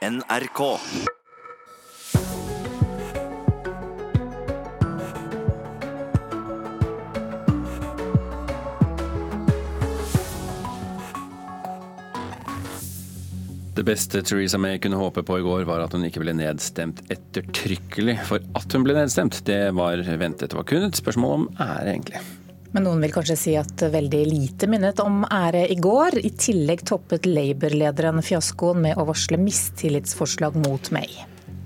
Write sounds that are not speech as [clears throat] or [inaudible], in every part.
NRK. Det beste Theresa May kunne håpe på i går, var at hun ikke ble nedstemt ettertrykkelig. For at hun ble nedstemt, det var ventet. Det var kun et spørsmål om ære, egentlig. Men noen vil kanskje si at veldig lite minnet om ære i går. I tillegg toppet Labour-lederen fiaskoen med å varsle mistillitsforslag mot May.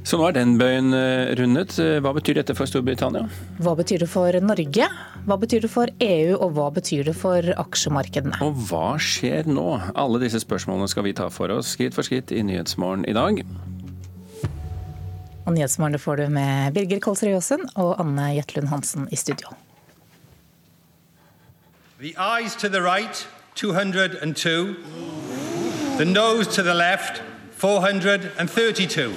Så nå er den bøyen eh, rundet. Hva betyr dette for Storbritannia? Hva betyr det for Norge? Hva betyr det for EU, og hva betyr det for aksjemarkedene? Og hva skjer nå? Alle disse spørsmålene skal vi ta for oss skritt for skritt i Nyhetsmorgen i dag. Og Nyhetsmorgen får du med Birger Kolsrud Jåsen og Anne Jetlund Hansen i studio. The eyes to the right, 202. The nose to the left, 432.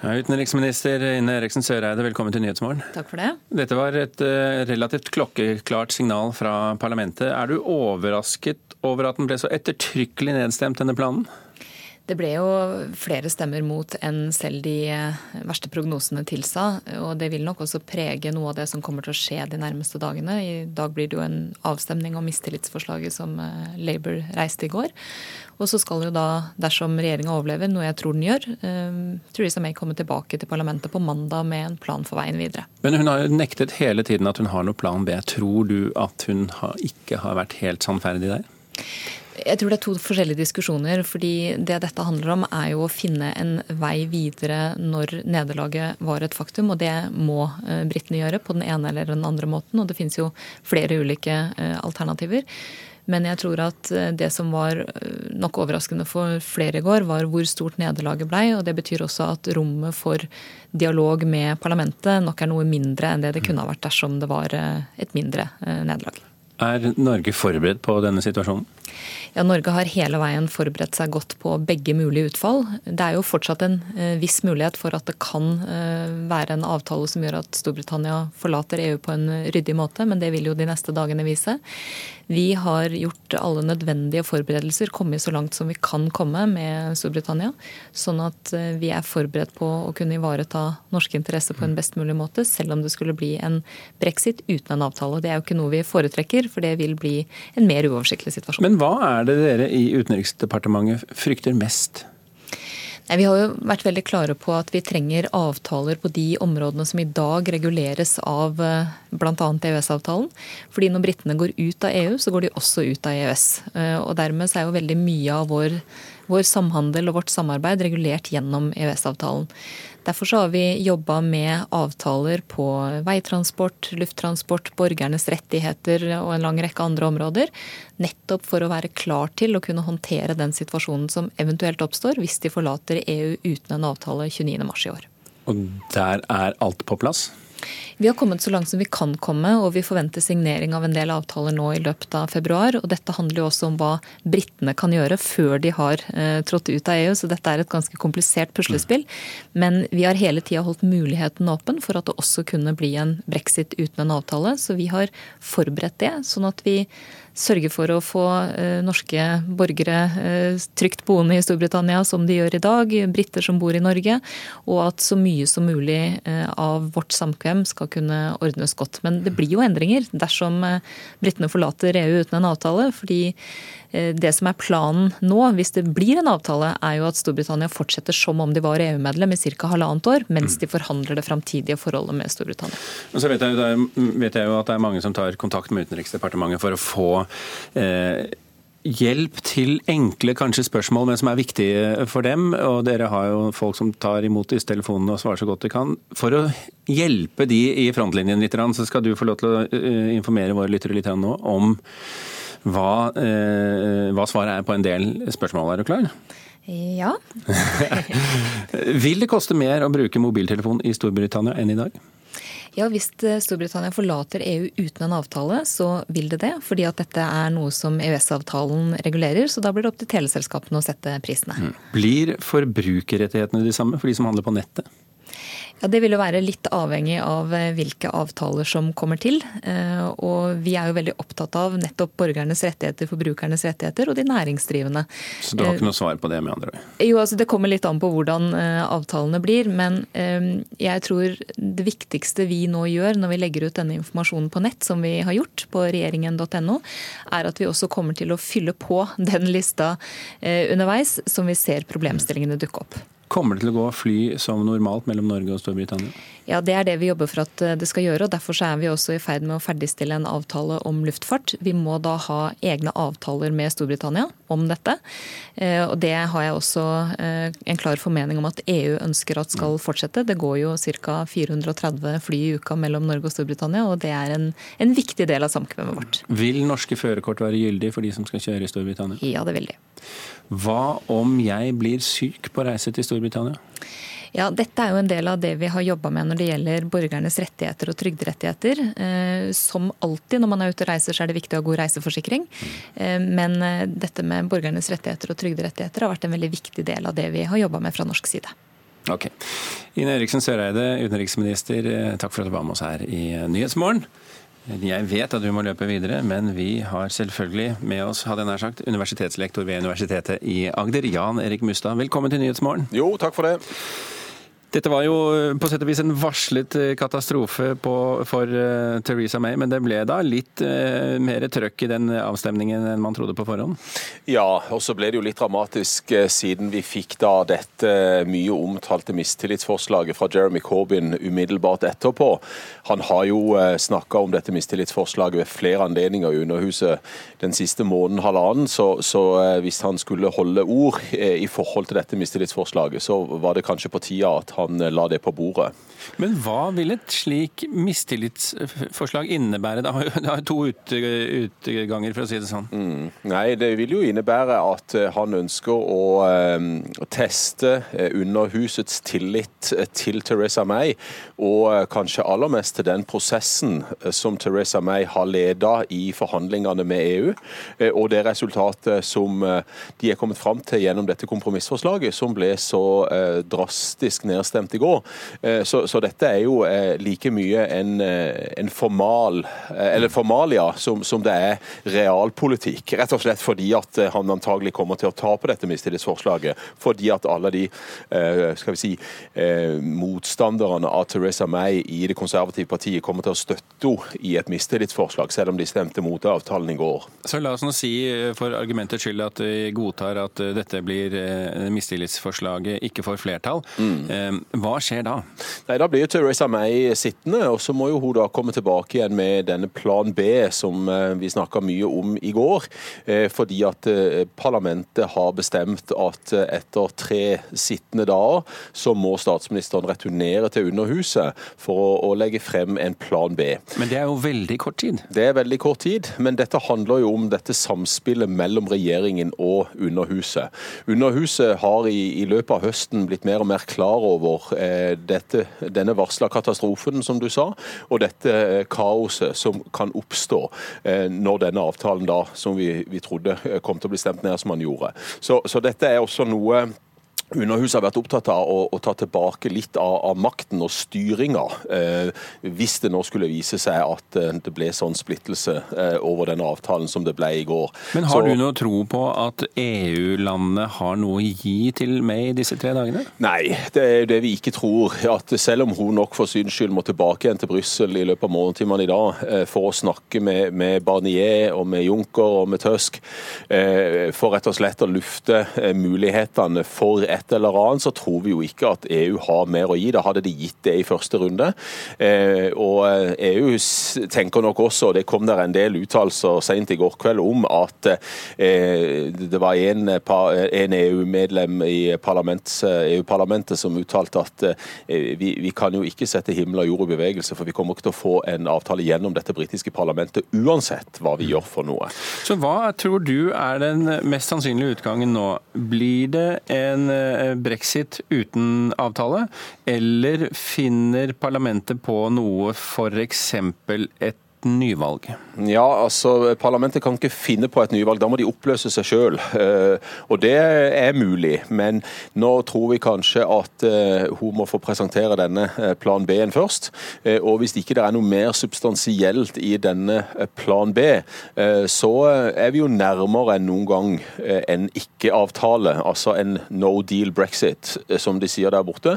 Ja, utenriksminister Ine Eriksen Søreide, velkommen til Nyhetsmorgen. Takk for det. Dette var et uh, relativt klokkeklart signal fra parlamentet. Er du overrasket over at den ble så ettertrykkelig nedstemt, denne planen? Det ble jo flere stemmer mot enn selv de eh, verste prognosene tilsa. Og det vil nok også prege noe av det som kommer til å skje de nærmeste dagene. I dag blir det jo en avstemning om mistillitsforslaget som eh, Labour reiste i går. Og så skal jo da, dersom regjeringa overlever, noe jeg tror den gjør, eh, Theresa May komme tilbake til parlamentet på mandag med en plan for veien videre. Men hun har jo nektet hele tiden at hun har noe plan B. Tror du at hun ikke har vært helt sannferdig der? Jeg tror det er to forskjellige diskusjoner. fordi Det dette handler om, er jo å finne en vei videre når nederlaget var et faktum. Og det må eh, britene gjøre på den ene eller den andre måten. Og det finnes jo flere ulike eh, alternativer. Men jeg tror at eh, det som var nok overraskende for flere i går, var hvor stort nederlaget blei. Og det betyr også at rommet for dialog med parlamentet nok er noe mindre enn det det kunne ha vært dersom det var et mindre nederlag. Er Norge forberedt på denne situasjonen? Ja, Norge har hele veien forberedt seg godt på begge mulige utfall. Det er jo fortsatt en eh, viss mulighet for at det kan eh, være en avtale som gjør at Storbritannia forlater EU på en ryddig måte, men det vil jo de neste dagene vise. Vi har gjort alle nødvendige forberedelser, kommet så langt som vi kan komme med Storbritannia. Sånn at eh, vi er forberedt på å kunne ivareta norske interesser på en best mulig måte, selv om det skulle bli en brexit uten en avtale. Det er jo ikke noe vi foretrekker, for det vil bli en mer uoversiktlig situasjon. Men hva er det dere i Utenriksdepartementet frykter mest? Vi har jo vært veldig klare på at vi trenger avtaler på de områdene som i dag reguleres av eh, bl.a. EØS-avtalen. Fordi når britene går ut av EU, så går de også ut av EØS. Eh, og dermed er jo veldig mye av vår, vår samhandel og vårt samarbeid regulert gjennom EØS-avtalen. Derfor har vi jobba med avtaler på veitransport, lufttransport, borgernes rettigheter og en lang rekke andre områder. Nettopp for å være klar til å kunne håndtere den situasjonen som eventuelt oppstår hvis de forlater EU uten en avtale 29.3 i år. Og der er alt på plass? Vi har kommet så langt som vi kan komme, og vi forventer signering av en del avtaler nå i løpet av februar. og Dette handler jo også om hva britene kan gjøre før de har eh, trådt ut av EU, så dette er et ganske komplisert puslespill. Men vi har hele tida holdt muligheten åpen for at det også kunne bli en brexit uten en avtale. Så vi har forberedt det, sånn at vi sørge for å få eh, norske borgere eh, trygt boende i Storbritannia som de gjør i dag, briter som bor i Norge, og at så mye som mulig eh, av vårt samkvem skal kunne ordnes godt. Men det blir jo endringer dersom britene forlater EU uten en avtale. fordi det som er planen nå, hvis det blir en avtale, er jo at Storbritannia fortsetter som om de var EU-medlem i ca. halvannet år, mens de forhandler det framtidige forholdet med Storbritannia. Men så vet jeg, vet jeg, jo at det er mange som tar kontakt med Utenriksdepartementet for å få eh, hjelp til enkle kanskje spørsmål, men som er viktige for dem. Og dere har jo folk som tar imot disse telefonene og svarer så godt de kan. For å hjelpe de i frontlinjen litt, så skal du få lov til å eh, informere våre lyttere litt nå om hva, eh, hva svaret er på en del spørsmål. Er du klar? Ja. [laughs] Vil det koste mer å bruke mobiltelefon i Storbritannia enn i dag? Ja, Hvis eh, Storbritannia forlater EU uten en avtale, så vil det det. Fordi at dette er noe som EØS-avtalen regulerer. Så da blir det opp til teleselskapene å sette prisene. Mm. Blir forbrukerrettighetene de samme for de som handler på nettet? Ja, Det vil jo være litt avhengig av eh, hvilke avtaler som kommer til. Eh, og vi er jo veldig opptatt av nettopp borgernes rettigheter, forbrukernes rettigheter og de næringsdrivende. Så du har ikke noe svar på det, med andre ord? Jo, altså Det kommer litt an på hvordan avtalene blir. Men jeg tror det viktigste vi nå gjør når vi legger ut denne informasjonen på nett, som vi har gjort på regjeringen.no, er at vi også kommer til å fylle på den lista underveis som vi ser problemstillingene dukke opp. Kommer det til å gå fly som normalt mellom Norge og Storbritannia? Ja, Det er det vi jobber for at eh, det skal gjøre. og Derfor er vi også i ferd med å ferdigstille en avtale om luftfart. Vi må da ha egne avtaler med Storbritannia om dette. Eh, og Det har jeg også eh, en klar formening om at EU ønsker at skal fortsette. Det går jo ca. 430 fly i uka mellom Norge og Storbritannia, og det er en, en viktig del av samkvemmet vårt. Vil norske førerkort være gyldig for de som skal kjøre i Storbritannia? Ja, det vil de. Hva om jeg blir syk på reise til Storbritannia? Ja, Dette er jo en del av det vi har jobba med når det gjelder borgernes rettigheter og trygderettigheter. Eh, som alltid når man er ute og reiser, så er det viktig å ha god reiseforsikring. Eh, men eh, dette med borgernes rettigheter og trygderettigheter har vært en veldig viktig del av det vi har jobba med fra norsk side. Ok. Ine Eriksen Søreide, utenriksminister, takk for at du var med oss her i Nyhetsmorgen. Jeg vet at du må løpe videre, men vi har selvfølgelig med oss hadde jeg nær sagt, universitetslektor ved Universitetet i Agder, Jan Erik Mustad. Velkommen til Nyhetsmorgen. Jo, takk for det. Dette var jo eh, på sett og vis en varslet eh, katastrofe på, for uh, Theresa May, men det ble da litt uh, mer trøkk i den avstemningen enn man trodde på forhånd? Ja, og så ble det jo litt dramatisk uh, siden vi fikk da dette mye omtalte mistillitsforslaget fra Jeremy Corbyn umiddelbart etterpå. Han har jo snakka om dette mistillitsforslaget ved flere anledninger i Underhuset den siste måneden, halvannen, så, så hvis han skulle holde ord i forhold til dette mistillitsforslaget, så var det kanskje på tida at han la det på bordet. Men hva vil et slik mistillitsforslag innebære? Det har to utganger, for å si det sånn. Mm. Nei, det vil jo innebære at eh, han ønsker å um, teste eh, Underhusets tillit til Teresa May, og kanskje aller mest til den prosessen som Teresa May har ledet i forhandlingene med EU, og det resultatet som de er kommet fram til gjennom dette kompromissforslaget, som ble så drastisk nedstemt stemt i går. Eh, så, så dette er jo eh, like mye en, eh, en formal, eller formalia som, som, det er realpolitikk. Rett og slett fordi at han antagelig kommer til å ta på dette mistillitsforslaget. Fordi at alle de skal vi si, motstanderne av Teresa May i det konservative partiet kommer til å støtte henne i et mistillitsforslag, selv om de stemte mot avtalen i går. Så la oss nå si for argumentets skyld at vi godtar at dette blir mistillitsforslaget ikke får flertall. Mm. Hva skjer da? Nei, Da blir jo Theresa May sittende, og så må jo hun da komme tilbake igjen med denne plan B som eh, vi snakka mye om i går. Eh, fordi at eh, parlamentet har bestemt at etter tre sittende dager så må statsministeren returnere til Underhuset for å, legge frem en plan B. Men det er jo veldig kort tid? Det er veldig kort tid, men dette handler jo om dette samspillet mellom regjeringen og Underhuset. Underhuset har i, i løpet av høsten blitt mer og mer klar over over eh, dette, denne varsla katastrofen, som du sa, og dette eh, kaoset som kan oppstå eh, når denne avtalen da, som vi, vi trodde kom til å bli stemt ned som han gjorde. Så, så dette er også noe Underhuset har vært opptatt av å, å ta tilbake litt av, av makten og styringa, eh, hvis det nå skulle vise seg at eh, det ble sånn splittelse eh, over denne avtalen som det ble i går. Men har Så, du noe tro på at EU-landene har noe å gi til meg i disse tre dagene? Nei, det er det vi ikke tror. At selv om hun nok for syns skyld må tilbake igjen til Brussel i løpet av morgentimene i dag eh, for å snakke med, med, Barnier og med Juncker og med Tusk, eh, for rett og slett å lufte eh, mulighetene for et et eller annet, så tror vi jo ikke at EU har mer å gi. Da hadde de gitt det i første runde. Eh, og EU tenker nok også, og det kom der en del uttalelser sent i går kveld om, at eh, det var en, en EU-medlem i EU-parlamentet som uttalte at eh, vi, vi, kan jo ikke sette himmel og jord i bevegelse, for vi kommer ikke til å få en avtale gjennom dette britiske parlamentet uansett hva vi gjør for noe. Så hva tror du er den mest sannsynlige utgangen nå? Blir det en Eh, brexit uten avtale, eller finner parlamentet på noe, f.eks. et nyvalg? Ja, altså Parlamentet kan ikke finne på et nyvalg, da må de oppløse seg sjøl. Eh, og det er mulig, men nå tror vi kanskje at eh, hun må få presentere denne eh, plan B-en først. Og hvis ikke det er noe mer substansielt i denne plan B, så er vi jo nærmere enn noen gang en ikke-avtale, altså en no deal brexit, som de sier der borte.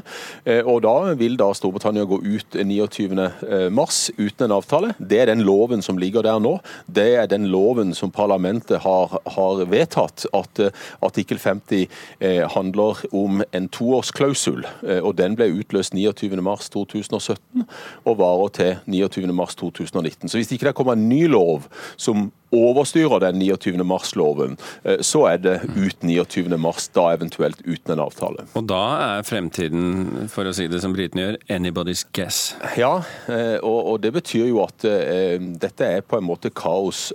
Og da vil da Storbritannia gå ut 29.3 uten en avtale. Det er den loven som ligger der nå. Det er den loven som parlamentet har, har vedtatt, at artikkel 50 uh, handler om en toårsklausul. Uh, og Den ble utløst 29.3.2017 og varer til 29.3.2019. Så hvis ikke det kommer en ny lov som overstyrer den 29. mars-loven, eh, så er det ut 29. mars, da eventuelt uten en avtale. Og da er fremtiden, for å si det som britene gjør, anybody's guess? Ja, eh, og, det betyr jo at eh, dette er på en måte kaos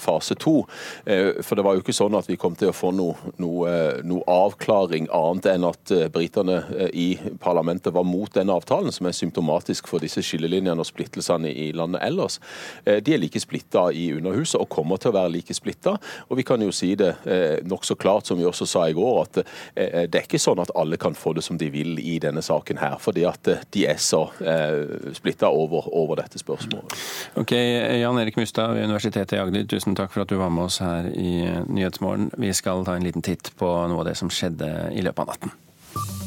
fase to. For det var jo ikke sånn at vi kom til å få noe, noe, noe avklaring annet enn at britene i parlamentet var mot denne avtalen, som er symptomatisk for disse skillelinjene og splittelsene i landet ellers. De er like splitta i Underhuset. og kommer til å være like splitta. Og vi kan jo si det eh, nokså klart, som vi også sa i går, at eh, det er ikke sånn at alle kan få det som de vil i denne saken her. Fordi at eh, de er så eh, splitta over, over, dette spørsmålet. Ok, Jan Erik Mustad ved Universitetet i Agder, tusen takk for at du var med oss her i Nyhetsmorgen. Vi skal ta en liten titt på noe av det som skjedde i løpet av natten.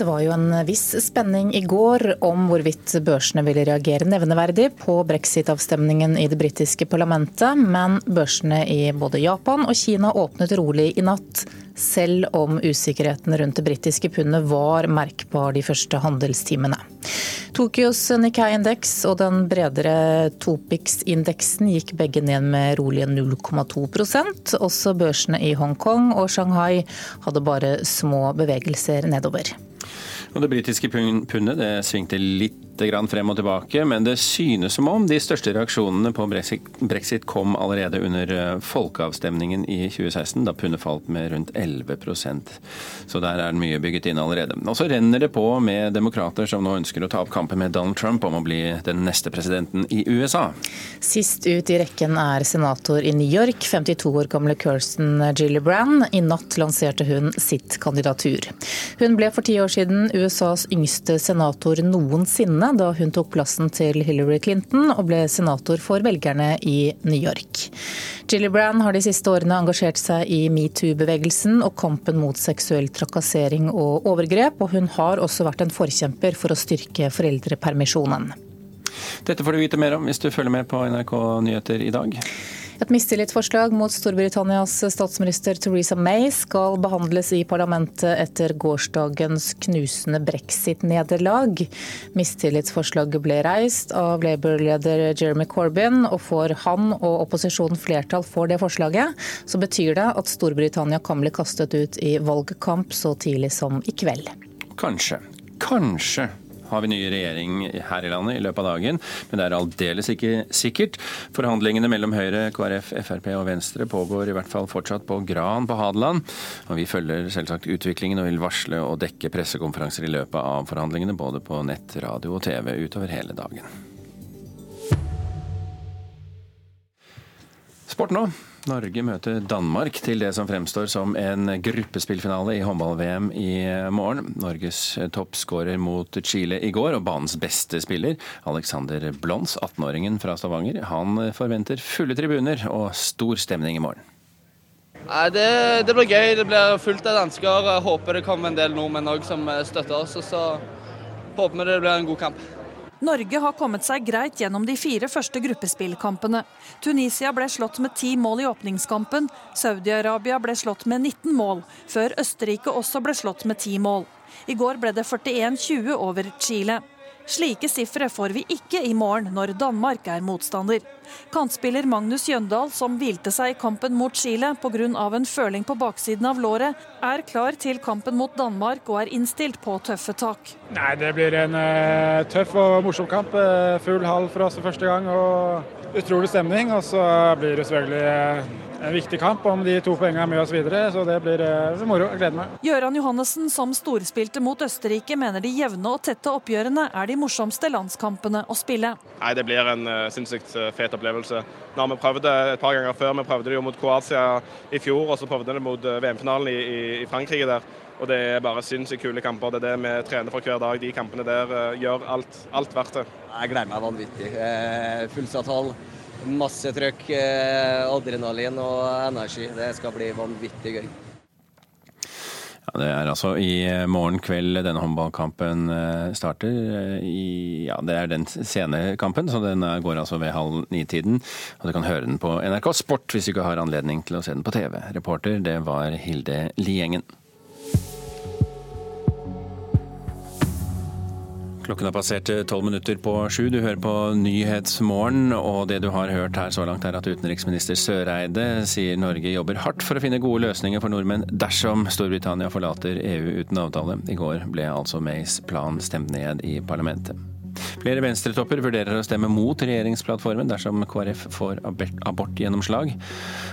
Det var jo en viss spenning i går om hvorvidt børsene ville reagere nevneverdig på brexit-avstemningen i det britiske parlamentet, men børsene i både Japan og Kina åpnet rolig i natt, selv om usikkerheten rundt det britiske pundet var merkbar de første handelstimene. Tokyos Nikkei-indeks og den bredere Topix-indeksen gikk begge ned med rolige 0,2% Også børsene i Hongkong og Shanghai hadde bare små bevegelser nedover. Og Det britiske pundet det svingte litt grann frem og tilbake, men det synes som om de største reaksjonene på brexit kom allerede under eh, folkeavstemningen i 2016, da pundet falt med rundt 11% Så der er det mye bygget inn allerede. Og så renner det på med demokrater som nå ønsker å ta opp kampen med Donald Trump om å bli den neste presidenten i USA. Sist ut i rekken er senator i New York, 52 år gamle Kirsten Gillibrand. I natt lanserte hun sitt kandidatur. Hun ble for ti år siden USAs yngste senator noensinne da hun tok plassen til Hillary Clinton og ble senator for velgerne i New York. Gillibrand har de siste årene engasjert seg i metoo-bevegelsen og kampen mot seksuell trakassering og overgrep, og hun har også vært en forkjemper for å styrke foreldrepermisjonen. Dette får du vite mer om hvis du følger med på NRK Nyheter i dag. Et mistillitsforslag mot Storbritannias statsminister Theresa May skal behandles i parlamentet etter gårsdagens knusende brexit-nederlag. Mistillitsforslaget ble reist av Labour-leder Jeremy Corbyn, og får han og opposisjonen flertall for det forslaget, så betyr det at Storbritannia kan bli kastet ut i valgkamp så tidlig som i kveld. Kanskje. Kanskje har vi ny regjering her i landet i løpet av dagen, men det er aldeles ikke sikkert. Forhandlingene mellom Høyre, KrF, Frp og Venstre pågår i hvert fall fortsatt på Gran på Hadeland. Og vi følger selvsagt utviklingen og vil varsle og dekke pressekonferanser i løpet av forhandlingene, både på nett, radio og TV utover hele dagen. Sport nå. Norge møter Danmark til det som fremstår som en gruppespillfinale i håndball-VM i morgen. Norges toppskårer mot Chile i går, og banens beste spiller, Alexander Blons, 18-åringen fra Stavanger, han forventer fulle tribuner og stor stemning i morgen. Det, det, blir gøy. Det blir fullt av dansker. Håper det kommer en del nordmenn òg som støtter oss. og Så håper vi det blir en god kamp. Norge har kommet seg greit gjennom de fire første gruppespillkampene. Tunisia ble slått med ti mål i åpningskampen. Saudi-Arabia ble slått med 19 mål, før Østerrike også ble slått med ti mål. I går ble det 41-20 over Chile. Slike sifre får vi ikke i morgen, når Danmark er motstander. Kantspiller Magnus Jøndal, som hvilte seg i kampen mot Chile pga. en føling på baksiden av låret, er klar til kampen mot Danmark og er innstilt på tøffe tak. Nei, Det blir en uh, tøff og morsom kamp. Uh, full hall for oss for første gang og utrolig stemning. Og så blir det selvfølgelig uh, en viktig kamp om de to poengene er med oss videre, så det blir uh, moro. Jeg gleder meg. Gøran Johannessen, som storspilte mot Østerrike, mener de jevne og tette oppgjørene er de morsomste landskampene å spille. Nei, Det blir en uh, sinnssykt fet opplevelse. Nå har vi prøvd det et par ganger før. Vi prøvde det jo mot Kroatia i fjor, og så prøvde vi det mot VM-finalen i, i, i Frankrike der. Og Det er bare sinnssykt kule kamper. Det er det vi trener for hver dag. De kampene der uh, gjør alt, alt verdt det. Jeg gleder meg vanvittig. Eh, Fullsatt hall, masse trøkk, eh, adrenalin og energi. Det skal bli vanvittig gøy. Ja, det er altså i morgen kveld denne håndballkampen eh, starter. I, ja, det er den sene kampen, så den går altså ved halv ni-tiden. Og Du kan høre den på NRK Sport hvis du ikke har anledning til å se den på TV. Reporter det var Hilde Liengen. Klokken har passert tolv minutter på sju. Du hører på Nyhetsmorgen, og det du har hørt her så langt er at utenriksminister Søreide sier Norge jobber hardt for å finne gode løsninger for nordmenn dersom Storbritannia forlater EU uten avtale. I går ble altså Mays plan stemt ned i parlamentet. Flere venstretopper vurderer å stemme mot regjeringsplattformen dersom KrF får abortgjennomslag.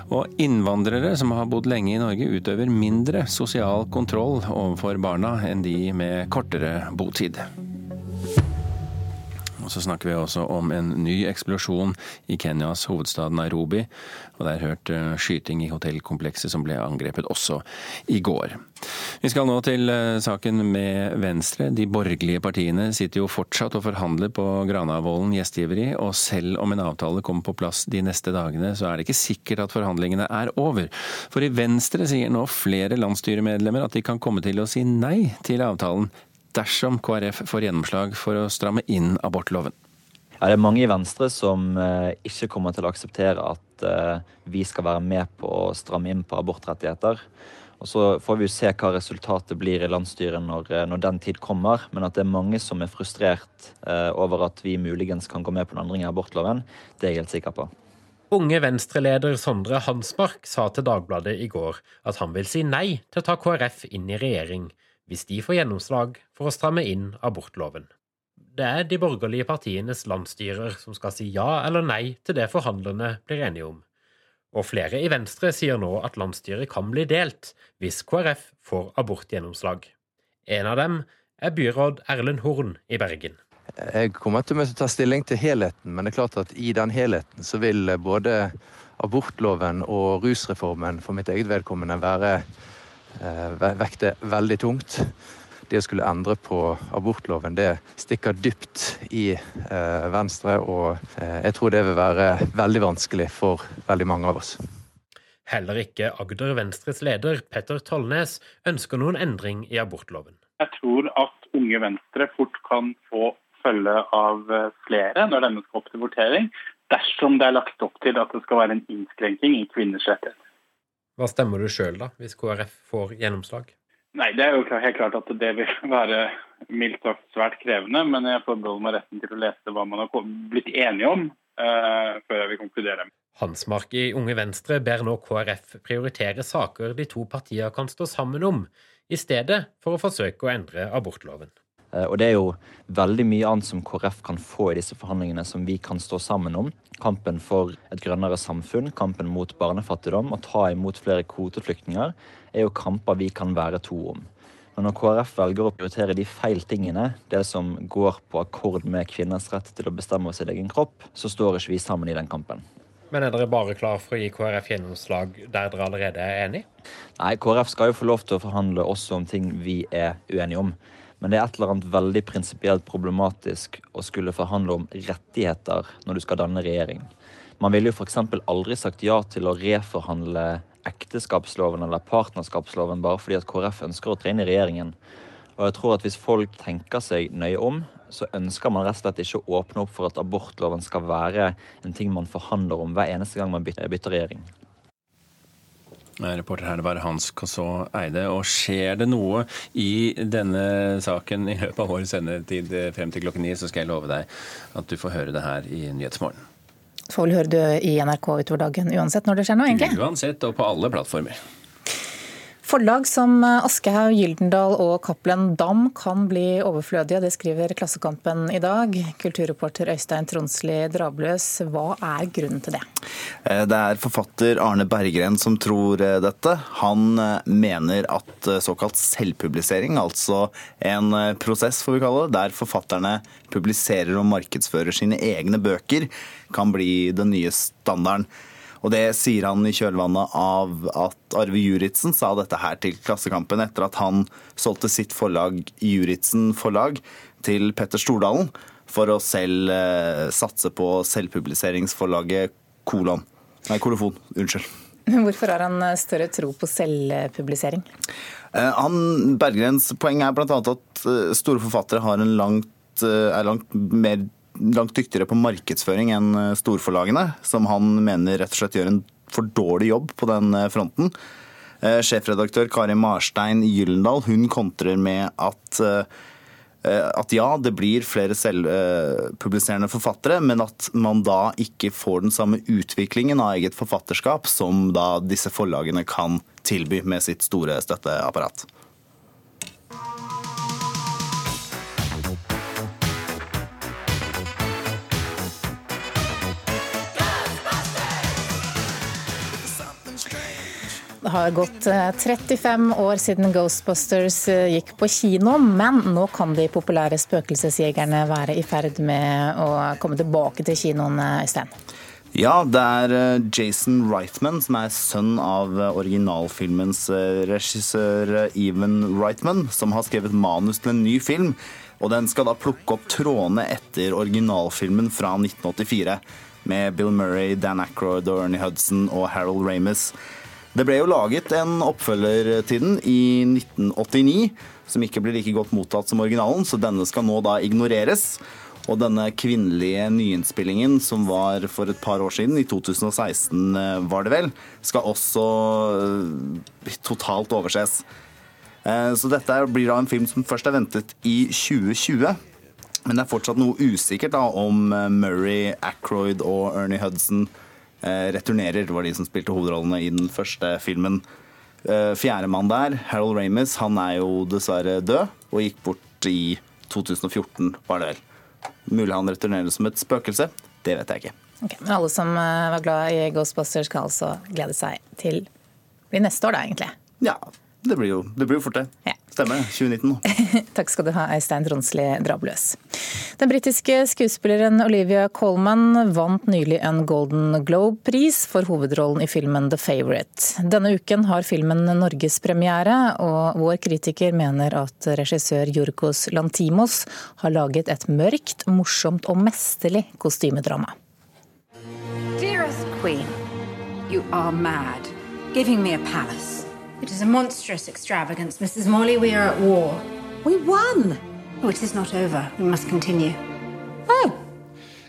Og innvandrere som har bodd lenge i Norge utøver mindre sosial kontroll overfor barna enn de med kortere botid. Og så snakker vi også om en ny eksplosjon i Kenyas hovedstad Nairobi. Og det er hørt eh, skyting i hotellkomplekset som ble angrepet også i går. Vi skal nå til eh, saken med Venstre. De borgerlige partiene sitter jo fortsatt og forhandler på Granavolden gjestgiveri, og selv om en avtale kommer på plass de neste dagene, så er det ikke sikkert at forhandlingene er over. For i Venstre sier nå flere landsstyremedlemmer at de kan komme til å si nei til avtalen dersom KrF får gjennomslag for å stramme inn abortloven? Ja, det er mange i Venstre som eh, ikke kommer til å akseptere at eh, vi skal være med på å stramme inn på abortrettigheter. Og Så får vi jo se hva resultatet blir i landsstyret når, eh, når, den tid kommer. Men at det er mange som er frustrert eh, over at vi muligens kan gå med på en endring i abortloven, det er jeg helt sikker på. Unge Venstre-leder Sondre Hansmark sa til Dagbladet i går at han vil si nei til å ta KrF inn i regjering hvis de får gjennomslag for å stramme inn abortloven. Det er de borgerlige partienes landsstyrer som skal si ja eller nei til det forhandlerne blir enige om. Og flere i Venstre sier nå at landsstyret kan bli delt hvis KrF får abortgjennomslag. En av dem er byråd Erlend Horn i Bergen. Jeg kommer til å ta stilling til helheten, men det er klart at i den helheten så vil både abortloven og rusreformen for mitt eget vedkommende være Eh, vekter veldig tungt. Det å skulle endre på abortloven, det stikker dypt i eh, Venstre. Og eh, jeg tror det vil være veldig vanskelig for veldig mange av oss. Heller ikke Agder Venstres leder Petter Tollnes ønsker noen endring i abortloven. Jeg tror at Unge Venstre fort kan få følge av flere når denne skal opp til votering, dersom det er lagt opp til at det skal være en innskrenking i kvinners rettigheter. Hva stemmer du sjøl, da, hvis KrF får gjennomslag? Nei, Det er jo helt klart at det vil [laughs] være mildt sagt svært krevende. Men jeg forbeholder meg retten til å lese hva man har blitt enige om, uh, før jeg vil konkludere. Hansmark i Unge Venstre ber nå KrF prioritere saker de to partiene kan stå sammen om, i stedet for å forsøke å endre abortloven. Eh, og det er jo veldig mye annet som KrF kan få i disse forhandlingene som vi kan stå sammen om. Kampen for et grønnere samfunn, kampen mot barnefattigdom og ta imot flere kvoteflyktninger er jo kamper vi kan være to om. Men når KrF velger å prioritere de feil tingene, det som går på akkord med kvinners rett til å bestemme over sin egen kropp, så står ikke vi sammen i den kampen. Men er dere bare klar for å gi KrF gjennomslag der dere allerede er enig? Nei, KrF skal jo få lov til å forhandle også om ting vi er uenige om. Men det er et eller annet veldig prinsipielt problematisk å skulle forhandle om rettigheter når du skal danne regjering. Man ville jo f.eks. aldri sagt ja til å reforhandle ekteskapsloven eller partnerskapsloven bare fordi at KrF ønsker å tre inn i regjeringen. Og jeg tror at Hvis folk tenker seg nøye om, så ønsker man rett og slett ikke å åpne opp for at abortloven skal være en ting man forhandler om hver eneste gang man bytter regjering. Reporter her det var Hans Kosså Eide. Og skjer det noe i denne saken i løpet av vår sendetid frem til klokken ni, så skal jeg love deg at du får høre det her i Nyhetsmorgen. Får vel høre det i NRK utover dagen uansett når det skjer noe, egentlig? Uansett og på alle plattformer. Forlag som Aschehoug, Gyldendal og Cappelen Dam kan bli overflødige, det skriver Klassekampen i dag. Kulturreporter Øystein Tronsli Drabløs, hva er grunnen til det? Eh, det er forfatter Arne Berggren som tror eh, dette. Han eh, mener at såkalt selvpublisering, altså en prosess får vi kalle det, der forfatterne publiserer og markedsfører sine egne bøker, kan bli den nye standarden. Og Det sier han i kjølvannet av at Arve Juritzen sa dette her til Klassekampen etter at han solgte sitt forlag, Juritzen forlag, til Petter Stordalen for å selv satse på selvpubliseringsforlaget Kolon. Nei, kolofon. Unnskyld. Hvorfor har han større tro på selvpublisering? Eh, han, Berggrens poeng er bl.a. at eh, store forfattere har en langt, eh, er langt, mer, langt dyktigere på markedsføring enn storforlagene, som han mener rett og slett gjør en for dårlig jobb på den fronten. Sjefredaktør Kari Marstein Gyllendal hun kontrer med at Eh, at ja, det blir flere selvpubliserende forfattere, men at man da ikke får den samme utviklingen av eget forfatterskap som da disse forlagene kan tilby med sitt store støtteapparat. Det har gått 35 eh, år siden Ghostbusters eh, gikk på kino, men nå kan de populære spøkelsesjegerne være i ferd med å komme tilbake til kinoen, Øystein? Ja, det er eh, Jason Reitman, som er sønn av originalfilmens regissør Even Reitman, som har skrevet manus til en ny film. Og den skal da plukke opp trådene etter originalfilmen fra 1984. Med Bill Murray, Dan Ackroyd, Ernie Hudson og Harold Ramis. Det ble jo laget en oppfølger til den i 1989, som ikke ble like godt mottatt som originalen, så denne skal nå da ignoreres. Og denne kvinnelige nyinnspillingen som var for et par år siden, i 2016 eh, var det vel, skal også eh, totalt overses. Eh, så dette blir da en film som først er ventet i 2020. Men det er fortsatt noe usikkert da om Murray, Ackroyd og Ernie Hudson returnerer. Det var de som spilte hovedrollene i den første filmen. Eh, fjerdemann der, Harold Ramis, han er jo dessverre død og gikk bort i 2014, var det vel. Mulig han returnerer som et spøkelse. Det vet jeg ikke. Okay, men alle som eh, var glad i Ghostbusters, skal altså glede seg til blir neste år, da, egentlig? Ja, det blir jo, det blir jo fort, det. Ja. Stemmer 2019 nå. [laughs] Takk skal du ha, Eistein Tronsli Drabløs. Den britiske skuespilleren Olivia Colman vant nylig en Golden Globe-pris for hovedrollen i filmen The Favourite. Denne uken har filmen norgespremiere, og vår kritiker mener at regissør Jorkos Lantimos har laget et mørkt, morsomt og mesterlig kostymedrama. Dearest Queen, you are mad. Giving me a palace. It is a monstrous extravagance, Mrs. Morley. We are at war. We won! Oh, it is not over. We must continue. Oh,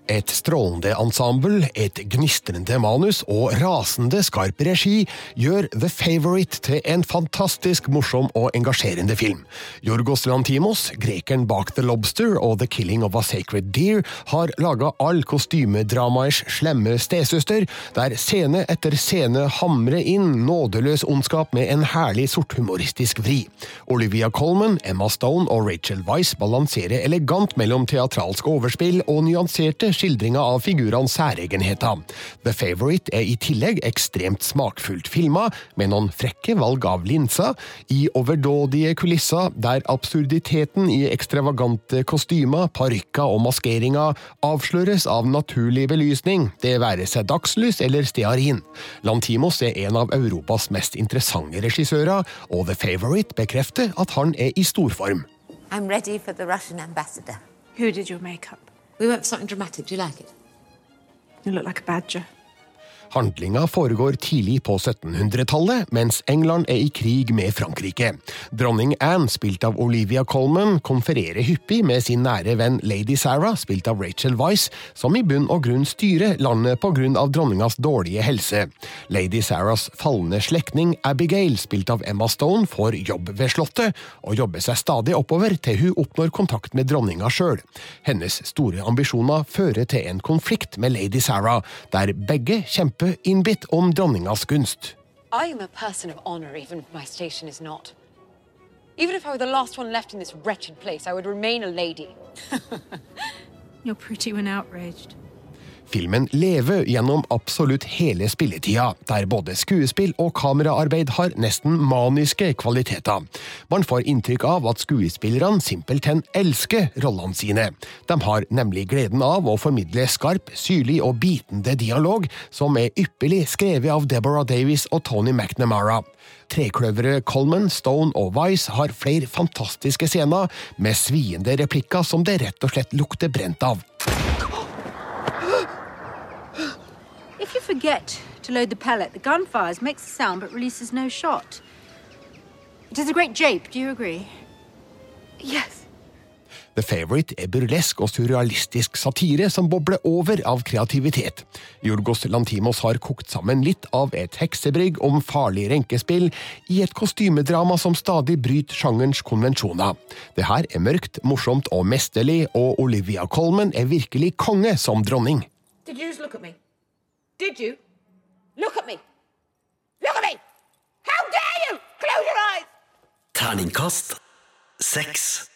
Et strålende ensemble, et gnistrende manus og rasende skarp regi gjør The Favourite til en fantastisk morsom og engasjerende film. Jorgos Lantimos, grekeren bak The Lobster og The Killing of a Sacred Deer, har laga all kostymedramaers slemme stesøster, der scene etter scene hamrer inn nådeløs ondskap med en herlig sorthumoristisk vri. Olivia Colman, Emma Stone og Rachel Weiss balanserer elegant mellom teatralske overspill og nyanserte skildringa av figurenes særegenheter. The Favourite er i tillegg ekstremt smakfullt filma, med noen frekke valg av linser, i overdådige kulisser der absurditeten i ekstravagante kostymer, parykker og maskeringer avsløres av naturlig belysning, det være seg dagslys eller stearin. Lantimos er en av Europas mest interessante regissører, og The Favourite bekrefter at han er i storform. I'm ready for the Russian ambassador. Who did your makeup? We went for something dramatic. Do you like it? You look like a badger. Handlinga foregår tidlig på 1700-tallet, mens England er i krig med Frankrike. Dronning Anne, spilt av Olivia Colman, konfererer hyppig med sin nære venn lady Sarah, spilt av Rachel Wise, som i bunn og grunn styrer landet på grunn av dronningas dårlige helse. Lady Sarahs falne slektning Abigail, spilt av Emma Stone, får jobb ved Slottet, og jobber seg stadig oppover til hun oppnår kontakt med dronninga sjøl. Hennes store ambisjoner fører til en konflikt med lady Sarah, der begge kjemper kjempe innbitt om dronningas gunst. I am a person of honor, even if my station is not. Even if I were the last one left in this wretched place, I would remain a lady. [laughs] You're pretty when outraged. Filmen lever gjennom absolutt hele spilletida, der både skuespill og kameraarbeid har nesten maniske kvaliteter. Man får inntrykk av at skuespillerne simpelthen elsker rollene sine. De har nemlig gleden av å formidle skarp, syrlig og bitende dialog, som er ypperlig skrevet av Deborah Davis og Tony McNamara. Trekløveret Colman, Stone og Vice har flere fantastiske scener med sviende replikker som det rett og slett lukter brent av. If you forget to load the pellet, the gun fires, makes a sound but releases no shot. It is a great jape, do you agree? Yes. The Favourite er burlesk og surrealistisk satire som bobler over av kreativitet. Jorgos Lantimos har kokt sammen litt av et heksebrygg om farlig renkespill i et kostymedrama som stadig bryter sjangerens konvensjoner. Det her er mørkt, morsomt og mesterlig, og Olivia Colman er virkelig konge som dronning. Did you just look at me? Did you? Look at me! Look at me! How dare you! Close your eyes! Terningkast seks.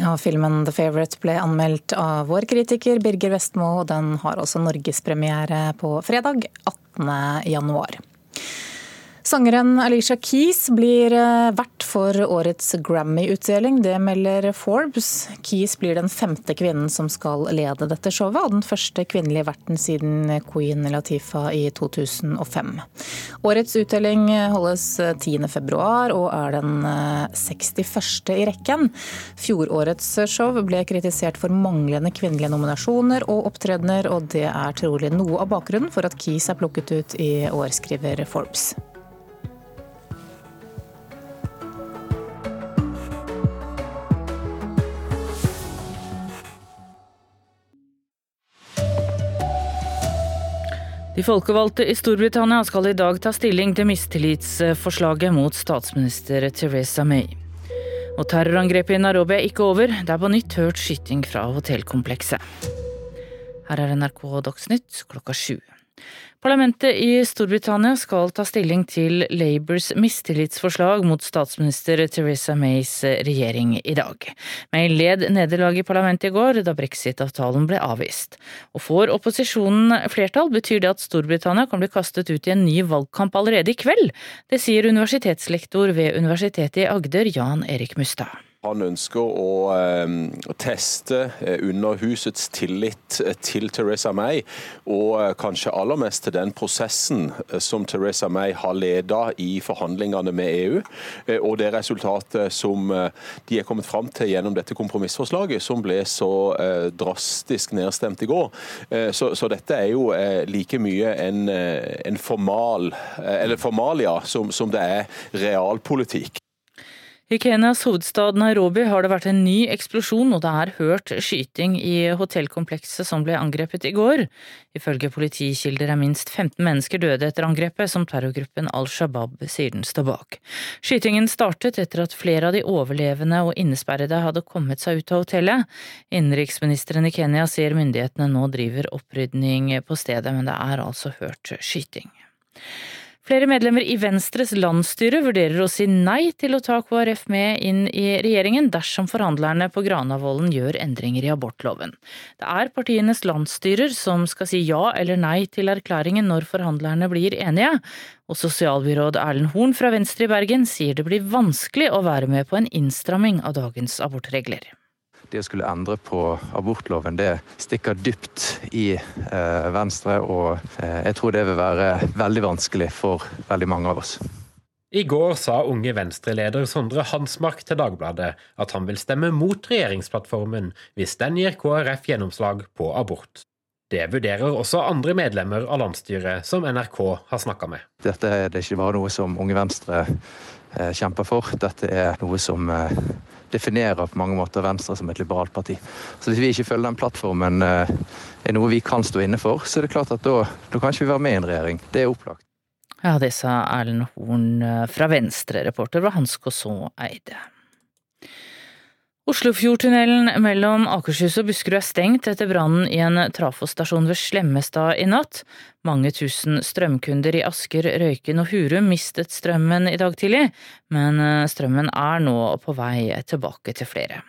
Ja, filmen The Favourite ble anmeldt av vår kritiker Birger Vestmo, og den har også norgespremiere på fredag 18. januar. Sangeren Alicia Keys blir eh, vert for årets Grammy-utdeling. Det melder Forbes. Keys blir den femte kvinnen som skal lede dette showet, og den første kvinnelige verten siden Queen Latifah i 2005. Årets utdeling holdes 10.2 og er den 61. Eh, i rekken. Fjorårets show ble kritisert for manglende kvinnelige nominasjoner og opptredener, og det er trolig noe av bakgrunnen for at Keys er plukket ut i år, skriver Forbes. De folkevalgte i Storbritannia skal i dag ta stilling til mistillitsforslaget mot statsminister Theresa May. Og terrorangrepet i Nairobi er ikke over, det er på nytt hørt skyting fra hotellkomplekset. Her er NRK Dagsnytt klokka sju. Parlamentet i Storbritannia skal ta stilling til Labours mistillitsforslag mot statsminister Theresa Mays regjering i dag. May led nederlag i parlamentet i går da brexit-avtalen ble avvist. Og får opposisjonen flertall, betyr det at Storbritannia kan bli kastet ut i en ny valgkamp allerede i kveld. Det sier universitetslektor ved Universitetet i Agder, Jan Erik Mustad. Han ønsker å eh, teste eh, Underhusets tillit eh, til Teresa May, og eh, kanskje aller mest til den prosessen eh, som Teresa May har ledet i forhandlingene med EU, eh, og det resultatet som de er kommet fram til gjennom dette kompromissforslaget, som ble så drastisk nedstemt i går. Så, så, dette er jo like mye en, en formal, eller formalia som, som det er realpolitikk. I Kenyas hovedstad Nairobi har det vært en ny eksplosjon, og det er hørt skyting i hotellkomplekset som ble angrepet i går. Ifølge politikilder er minst 15 mennesker døde etter angrepet, som terrorgruppen Al Shabaab sier den står bak. Skytingen startet etter at flere av de overlevende og innesperrede hadde kommet seg ut av hotellet. Innenriksministeren i Kenya sier myndighetene nå driver opprydning på stedet, men det er altså hørt skyting. Flere medlemmer i Venstres landsstyre vurderer å si nei til å ta KrF med inn i regjeringen dersom forhandlerne på Granavolden gjør endringer i abortloven. Det er partienes landsstyrer som skal si ja eller nei til erklæringen når forhandlerne blir enige, og sosialbyråd Erlend Horn fra Venstre i Bergen sier det blir vanskelig å være med på en innstramming av dagens abortregler det å skulle endre på abortloven, det stikker dypt i eh, Venstre. Og eh, jeg tror det vil være veldig vanskelig for veldig mange av oss. I går sa unge Venstre-leder Sondre Hansmark til Dagbladet at han vil stemme mot regjeringsplattformen hvis den gir KrF gjennomslag på abort. Det vurderer også andre medlemmer av landsstyret som NRK har snakka med. Dette er det ikke bare noe som Unge Venstre eh, kjemper for, dette er noe som definerer på mange måter Venstre som et liberalt parti. Så hvis vi ikke følger den plattformen eh, er noe vi kan stå inne for, så er det klart at da, da kan ikke vi være med i en regjering. Det er opplagt. Ja, det sa Erlend Horn eh, fra Venstre, reporter var Hans Koså Eide. Oslofjordtunnelen mellom Akershus og Buskerud er stengt etter brannen i en trafostasjon ved Slemmestad i natt. Mange tusen strømkunder i Asker, Røyken og Hurum mistet strømmen i dag tidlig, men eh, strømmen er nå på vei tilbake til flere.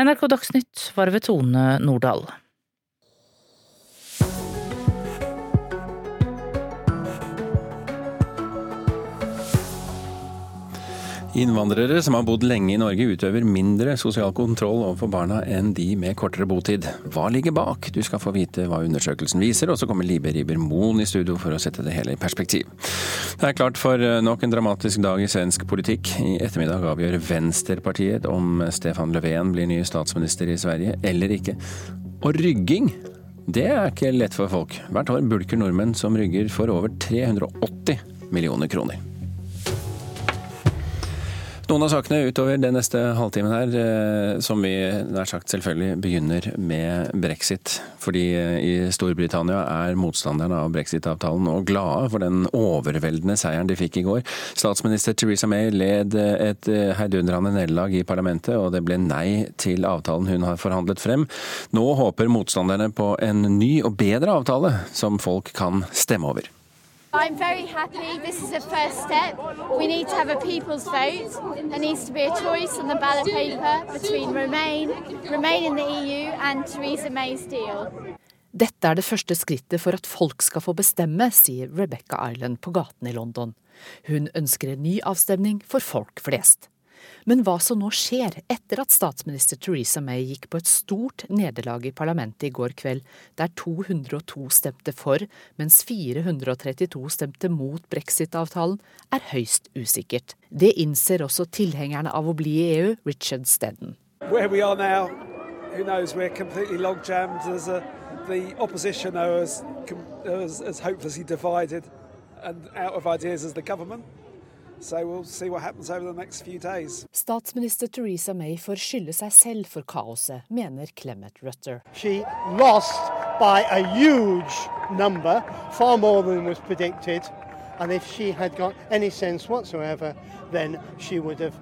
NRK Dagsnytt var ved Tone Nordahl. Innvandrere som har bodd lenge i Norge utøver mindre sosial kontroll overfor barna enn de med kortere botid. Hva ligger bak? Du skal få vite hva undersøkelsen viser, og så kommer Libe Riiber Moen i studio for å sette det hele i perspektiv. Det er klart for nok en dramatisk dag i svensk politikk. I ettermiddag avgjør Venstrepartiet om Stefan Löfven blir ny statsminister i Sverige eller ikke. Og rygging det er ikke lett for folk. Hvert år bulker nordmenn som rygger for over 380 millioner kroner. Noen av sakene utover den neste halvtimen her, eh, som vi nær sagt selvfølgelig begynner med brexit. Fordi eh, i Storbritannia er motstanderne av brexit-avtalen nå glade for den overveldende seieren de fikk i går. Statsminister Theresa May led eh, et heidundrende nederlag i parlamentet, og det ble nei til avtalen hun har forhandlet frem. Nå håper motstanderne på en ny og bedre avtale, som folk kan stemme over. I'm very happy. This is a first step. We need to have a people's vote. There needs to be a choice on the ballot paper between Remain, Remain in the EU and Theresa May's deal. Dette er det første skrittet for at folk skal få bestemme, sier Rebecca Island på gaten i London. Hun ønsker en ny avstemning for folk flest. Men hva som nå skjer etter at statsminister Theresa May gikk på et stort nederlag i parlamentet i går kveld, der 202 stemte for, mens 432 stemte mot brexit-avtalen, er høyst usikkert. Det innser også tilhengerne av å bli i EU, Richard Stedden. Who knows, we're completely log jammed. There's a, the opposition are as, as, as hopelessly divided and out of ideas as the government. So we'll see what happens over the next few days. Statsminister Theresa May får skylde seg selv for kaoset, mener Clement Rutter. She lost by a huge number, far more than was predicted. And if she had got any sense whatsoever, then she would have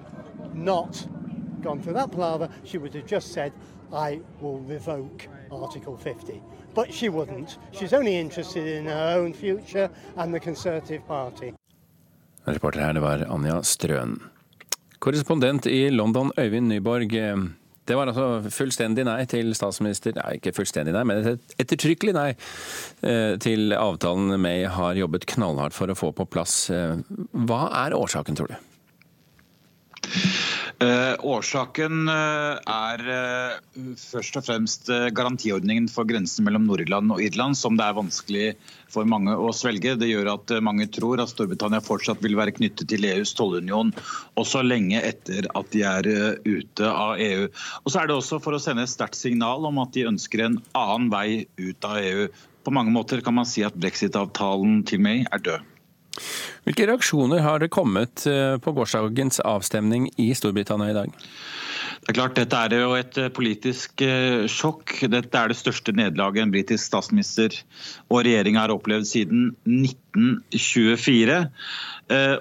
not gone through that palaver. She would have just said, I will revoke Article 50. But she wouldn't. She's only interested in her own future and the Conservative Party. Reporter her, det var Anja Strøen. Korrespondent i London, Øyvind Nyborg. Det var altså fullstendig nei til statsminister Nei, ikke fullstendig nei, men et ettertrykkelig nei eh, til avtalen May har jobbet knallhardt for å få på plass. Eh, hva er årsaken, tror du? Uh, årsaken uh, er eh, først og fremst garantiordningen for grensen mellom Nord-Irland og Irland, som det er vanskelig for mange å svelge. Det gjør at mange tror at Storbritannia fortsatt vil være knyttet til EUs tollunion også lenge etter at de er ute av EU. Og så er det også for å sende et sterkt signal om at de ønsker en annen vei ut av EU. På mange måter kan man si at brexit-avtalen til May er død. Hvilke reaksjoner har det kommet eh, på gårsdagens avstemning i Storbritannia i dag? Det er klart, Dette er jo et eh, politisk eh, sjokk. Dette er det største nederlaget en britisk statsminister og regjering har opplevd siden 1924.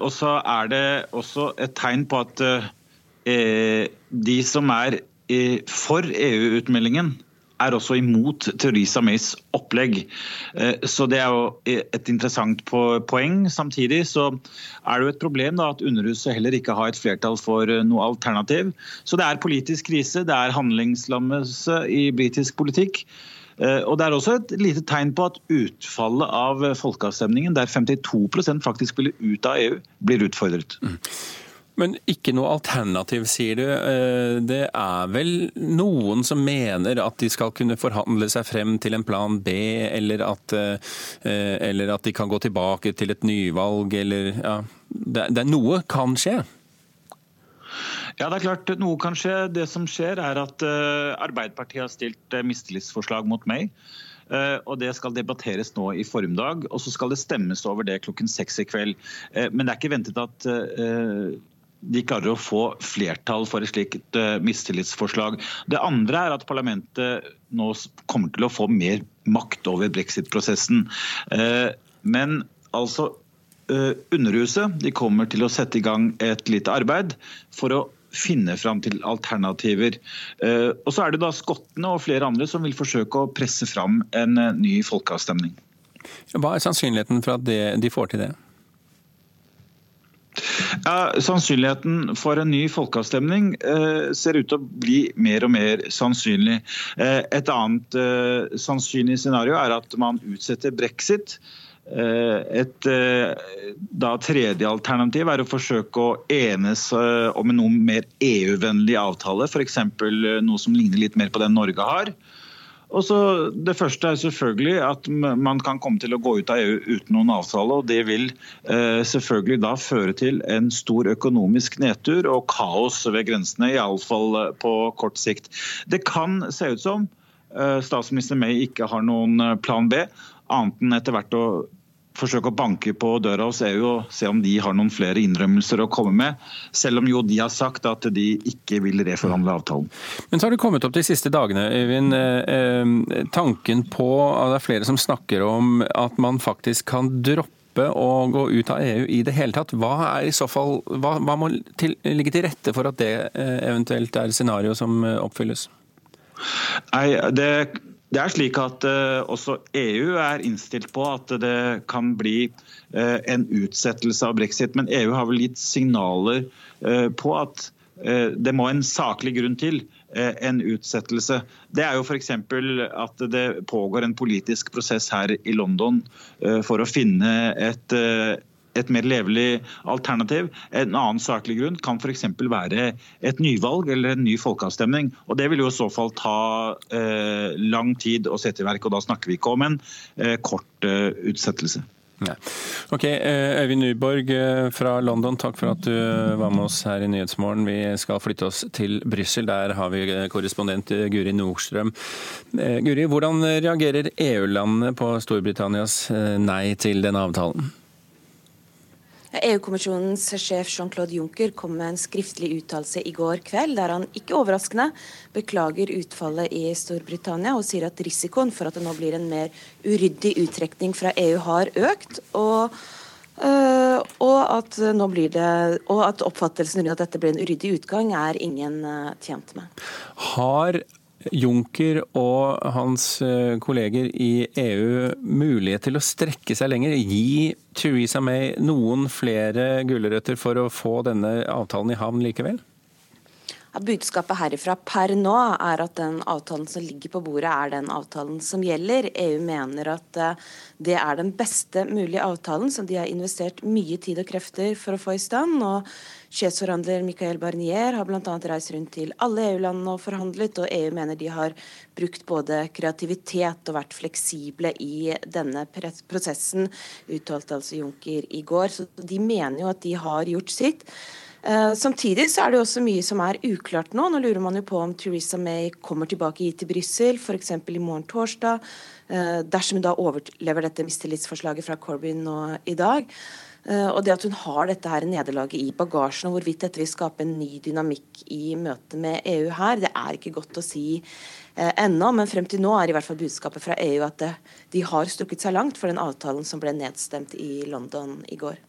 Og så er det også et tegn på at de som er for EU-utmeldingen, er også imot Theresa Mays opplegg. Eh, så Det er jo et interessant poeng. Samtidig så er det jo et problem da, at Underhuset heller ikke har et flertall for eh, noe alternativ. Så det er politisk krise, det er handlingslammelse i britisk politikk. Eh, og Det er også et lite tegn på at utfallet av folkeavstemningen, der 52% faktisk ville ut av EU, blir utfordret. Mm. Men ikke noe alternativ, sier du. Eh, det er vel noen som mener at de skal kunne forhandle seg frem til en plan B, eller at, eh, eller at de kan gå tilbake til et nyvalg, eller ja, det, det, Noe kan skje? Ja, det er klart noe kan skje. Det som skjer er at Arbeiderpartiet har stilt mistillitsforslag mot meg. Og Det skal debatteres nå i formiddag, og så skal det stemmes over det klokken seks i kveld. Men det er ikke ventet at de klarer å få flertall for et slikt uh, mistillitsforslag. Det andre er at parlamentet nå kommer til å få mer makt over brexit-prosessen. Uh, men altså uh, Underhuset de kommer til å sette i gang et lite arbeid for å finne fram til alternativer. Og så er det da skottene og flere andre som vil forsøke å presse fram en ny folkeavstemning. Hva er sannsynligheten for at de får til det? Ja, Sannsynligheten for en ny folkeavstemning eh, ser ut til å bli mer og mer sannsynlig. Eh, et annet eh, sannsynlig scenario er at man utsetter brexit. Et da, tredje alternativ er å forsøke å enes om en noe mer EU-vennlig avtale, f.eks. noe som ligner litt mer på den Norge har. Og så Det første er selvfølgelig at man kan komme til å gå ut av EU uten noen avtale. og Det vil eh, selvfølgelig da føre til en stor økonomisk nedtur og kaos ved grensene, iallfall eh, på kort sikt. Det kan se ut som eh, statsminister May ikke har noen plan B, annet enn etter hvert å forsøke å banke på døra hos EU og se om de har noen flere innrømmelser å komme med. Selv om jo de har sagt at de ikke vil reforhandle avtalen. Men så har det kommet opp de siste dagene, Øyvind, eh, eh, tanken på at det er flere som snakker om at man faktisk kan droppe å gå ut av EU i det hele tatt. Hva, er i så fall, hva, hva må til, ligge til rette for at det eh, eventuelt er scenario som oppfylles? Nei, det det er slik at uh, også EU er innstilt på at det kan bli uh, en utsettelse av brexit. Men EU har vel gitt signaler uh, på at det må en saklig grunn til en utsettelse. Det er jo f.eks. at det pågår en politisk prosess her i London for å finne et et mer levelig alternativ. En annen saklig grunn kan f.eks. være et nyvalg eller en ny folkeavstemning. og Det vil jo i så fall ta eh, lang tid å sette i verk, og da snakker vi ikke om en eh, kort eh, utsettelse. Nei. Ok, eh, Øyvind Nyborg eh, fra London, takk for at du var med oss her i Nyhetsmorgen. Vi skal flytte oss til Brussel. Der har vi korrespondent Guri Nordstrøm. Guri, hvordan reagerer EU-landene på Storbritannias nei til denne avtalen? EU-kommisjonens sjef Jean-Claude Juncker kom med en skriftlig uttalelse i går kveld, der han ikke overraskende beklager utfallet i Storbritannia og sier at risikoen for at det nå blir en mer uryddig uttrekning fra EU har økt. og Uh, og, at det, og at oppfattelsen rundt at dette blir en uryddig utgang, er ingen uh, tjent med. Har Juncker og hans eh, kolleger i EU mulighet til å strekke seg lenger? Gi Theresa May noen flere gulrøtter for å få denne avtalen i havn likevel? Budskapet herifra per nå er at den avtalen som ligger på bordet, er den avtalen som gjelder. EU mener at eh, det er den beste mulige avtalen, som de har investert mye tid og krefter for å få i stand. og Sjefsforhandler Michael Barnier har bl.a. reist rundt til alle EU-landene og forhandlet, og EU mener de har brukt både kreativitet og vært fleksible i denne prosessen, uttalte altså Juncker i går. Så de mener jo at de har gjort sitt. Uh, samtidig så er det også mye som er uklart nå. Nå lurer man jo på om Theresa May kommer tilbake hit til Brussel, f.eks. i morgen torsdag. Uh, dersom hun da overlever dette mistillitsforslaget fra Corbyn nå i dag. Uh, og det at hun har dette her nederlaget i bagasjen, og hvorvidt dette vil skape en ny dynamikk i møte med EU her, det er ikke godt å si eh, ennå, men frem til nå er i hvert fall budskapet fra EU at det, de har strukket seg langt for den avtalen som ble nedstemt i London i går.